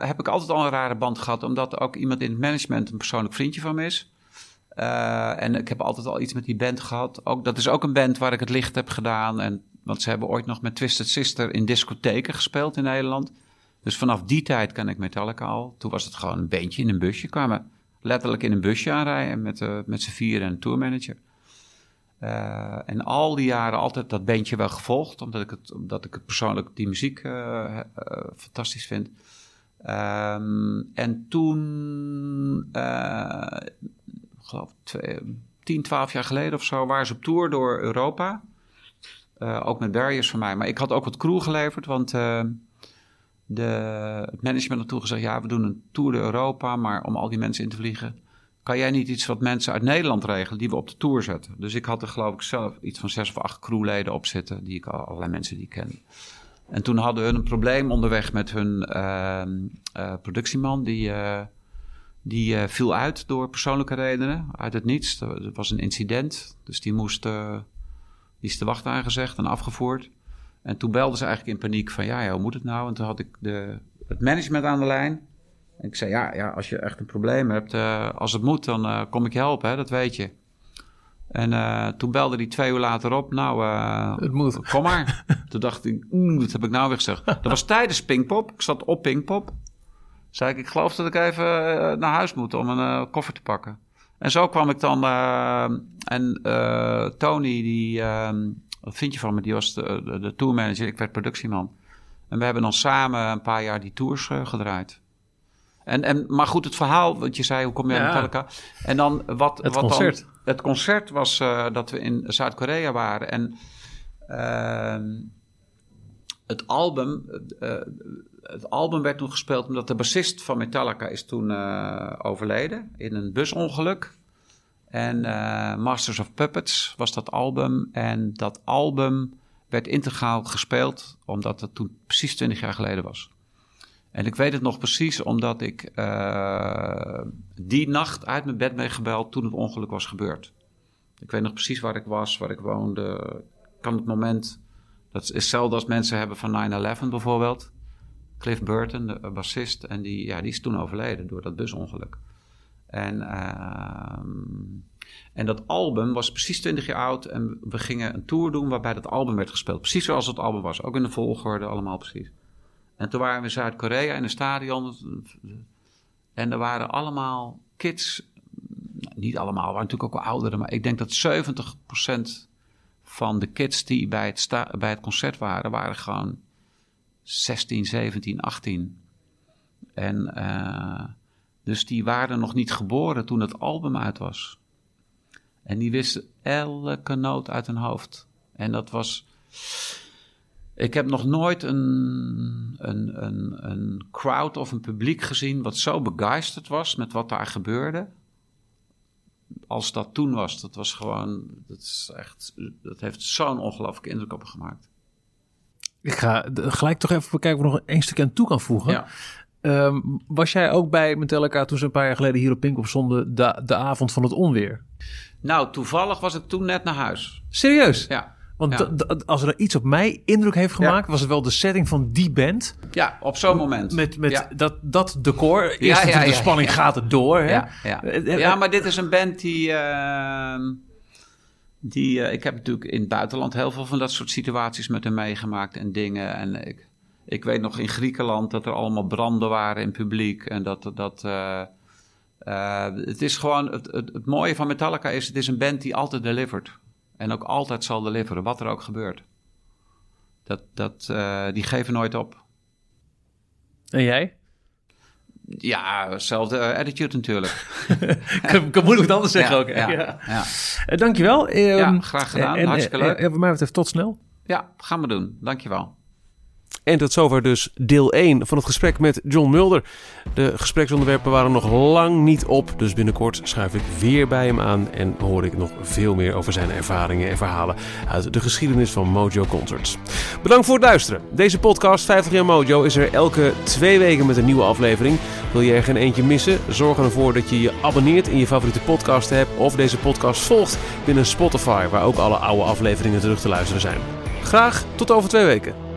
S2: eh, heb ik altijd al een rare band gehad, omdat ook iemand in het management een persoonlijk vriendje van me is. Eh, en ik heb altijd al iets met die band gehad. Ook, dat is ook een band waar ik het licht heb gedaan. En, want ze hebben ooit nog met Twisted Sister in discotheken gespeeld in Nederland. Dus vanaf die tijd ken ik Metallica al. Toen was het gewoon een bandje in een busje. Kwamen letterlijk in een busje aanrijden met, eh, met z'n vieren en een tourmanager. Eh, en al die jaren altijd dat bandje wel gevolgd, omdat ik het, omdat ik het persoonlijk die muziek eh, eh, fantastisch vind. Ehm, en toen, ik geloof twee, 10, 12 jaar geleden of zo, waren ze op tour door Europa. Ook met barriers van mij. Maar ik had ook wat crew geleverd, want de, het management had toen gezegd: ja, we doen een tour door Europa, maar om al die mensen in te vliegen, kan jij niet iets wat mensen uit Nederland regelen die we op de tour zetten? Dus ik had er geloof ik zelf iets van zes of acht crewleden op zitten, die ik allerlei mensen die ken. En toen hadden hun een probleem onderweg met hun ehm, eh, productieman, die, eh, die eh, viel uit door persoonlijke redenen, uit het niets. Er was een incident, dus die moest, die is de wacht aangezegd en afgevoerd. En toen belden ze eigenlijk in paniek van, ja, ja, hoe moet het nou? En toen had ik de, het management aan de lijn. En ik zei, ja, ja als je echt een probleem hebt, eh, als het moet, dan eh, kom ik je helpen, hè, dat weet je. En eh, toen belde hij twee uur later op, nou,
S1: Het moet.
S2: kom maar. toen dacht ik, wat heb ik nou weer gezegd? Dat was tijdens Pinkpop, ik zat op Pinkpop. Zei ik, ik geloof dat ik even naar huis moet om een koffer te pakken. En zo kwam ik dan, en Tony, die, eh, een vriendje van me, die was de, de, de tourmanager, ik werd productieman. En we hebben dan samen een paar jaar die tours gedraaid. En, en, maar goed, het verhaal, wat je zei, hoe kom je aan
S1: Ja.
S2: Metallica? En dan wat,
S1: Het
S2: wat
S1: concert.
S2: Dan, het concert was eh, dat we in Zuid-Korea waren. En ehm, het album, eh, het album werd toen gespeeld omdat de bassist van Metallica is toen eh, overleden in een busongeluk. En eh, Masters of Puppets was dat album. En dat album werd integraal gespeeld omdat het toen precies 20 jaar geleden was. En ik weet het nog precies omdat ik eh, die nacht uit mijn bed ben gebeld toen het ongeluk was gebeurd. Ik weet nog precies waar ik was, waar ik woonde. Kan het moment, dat is hetzelfde als mensen hebben van 9-11 bijvoorbeeld. Cliff Burton, de bassist, en die, ja, die is toen overleden door dat busongeluk. En ehm, En dat album was precies 20 jaar oud. En we gingen een tour doen waarbij dat album werd gespeeld. Precies zoals het album was. Ook in de volgorde, allemaal precies. En toen waren we in Zuid-Korea in een stadion. En er waren allemaal kids. Nou, niet allemaal, waren natuurlijk ook wel ouderen. Maar ik denk dat 70% van de kids die bij het, bij het concert waren, waren gewoon 16, 17, 18. En uh, dus die waren nog niet geboren toen het album uit was. En die wisten elke noot uit hun hoofd. En dat was. Ik heb nog nooit een, een, een, een crowd of een publiek gezien wat zo begeisterd was met wat daar gebeurde. Als dat toen was. Dat was gewoon. Dat, is echt, dat heeft zo'n ongelooflijke indruk op me gemaakt.
S1: Ik ga gelijk toch even bekijken of ik nog één stuk aan toe kan voegen.
S2: Ja.
S1: Um, was jij ook bij Metallica toen ze een paar jaar geleden hier op Pinkpop stonden, de, de avond van het onweer?
S2: Nou, toevallig was ik toen net naar huis.
S1: Serieus?
S2: Ja.
S1: Want
S2: ja.
S1: als er iets op mij indruk heeft gemaakt, was het wel de setting van die band.
S2: Ja, op zo'n moment.
S1: Met, met
S2: ja.
S1: dat, dat decor. Eerst
S2: ja,
S1: de spanning gaat het door. Hè?
S2: Ja, ja. ja, maar dit is een band die... Uh, die uh, ik heb natuurlijk in het buitenland heel veel van dat soort situaties met hem meegemaakt en dingen. En ik, ik weet nog in Griekenland dat er allemaal branden waren in publiek. En dat... dat uh, het is gewoon... Het, het, het, mooie van Metallica is... Het is een band die altijd delivert. En ook altijd zal deliveren, wat er ook gebeurt. Dat, dat, uh, die geven nooit op.
S1: En jij?
S2: Ja, hetzelfde attitude natuurlijk.
S1: kan, kan moeilijk wat anders zeggen
S2: ja,
S1: ook.
S2: Ja,
S1: ja.
S2: ja.
S1: Uh, dankjewel. Um,
S2: ja, graag gedaan.
S1: En,
S2: Hartstikke leuk.
S1: En, wat mij betreft tot snel.
S2: Ja, gaan we doen. Dankjewel.
S3: En tot zover dus deel 1 van het gesprek met John Mulder. De gespreksonderwerpen waren nog lang niet op, dus binnenkort schuif ik weer bij hem aan en hoor ik nog veel meer over zijn ervaringen en verhalen uit de geschiedenis van Mojo Concerts. Bedankt voor het luisteren. Deze podcast 50 jaar Mojo is er elke twee weken met een nieuwe aflevering. Wil je er geen eentje missen? Zorg ervoor dat je je abonneert in je favoriete podcast app of deze podcast volgt binnen Spotify, waar ook alle oude afleveringen terug te luisteren zijn. Graag tot over twee weken.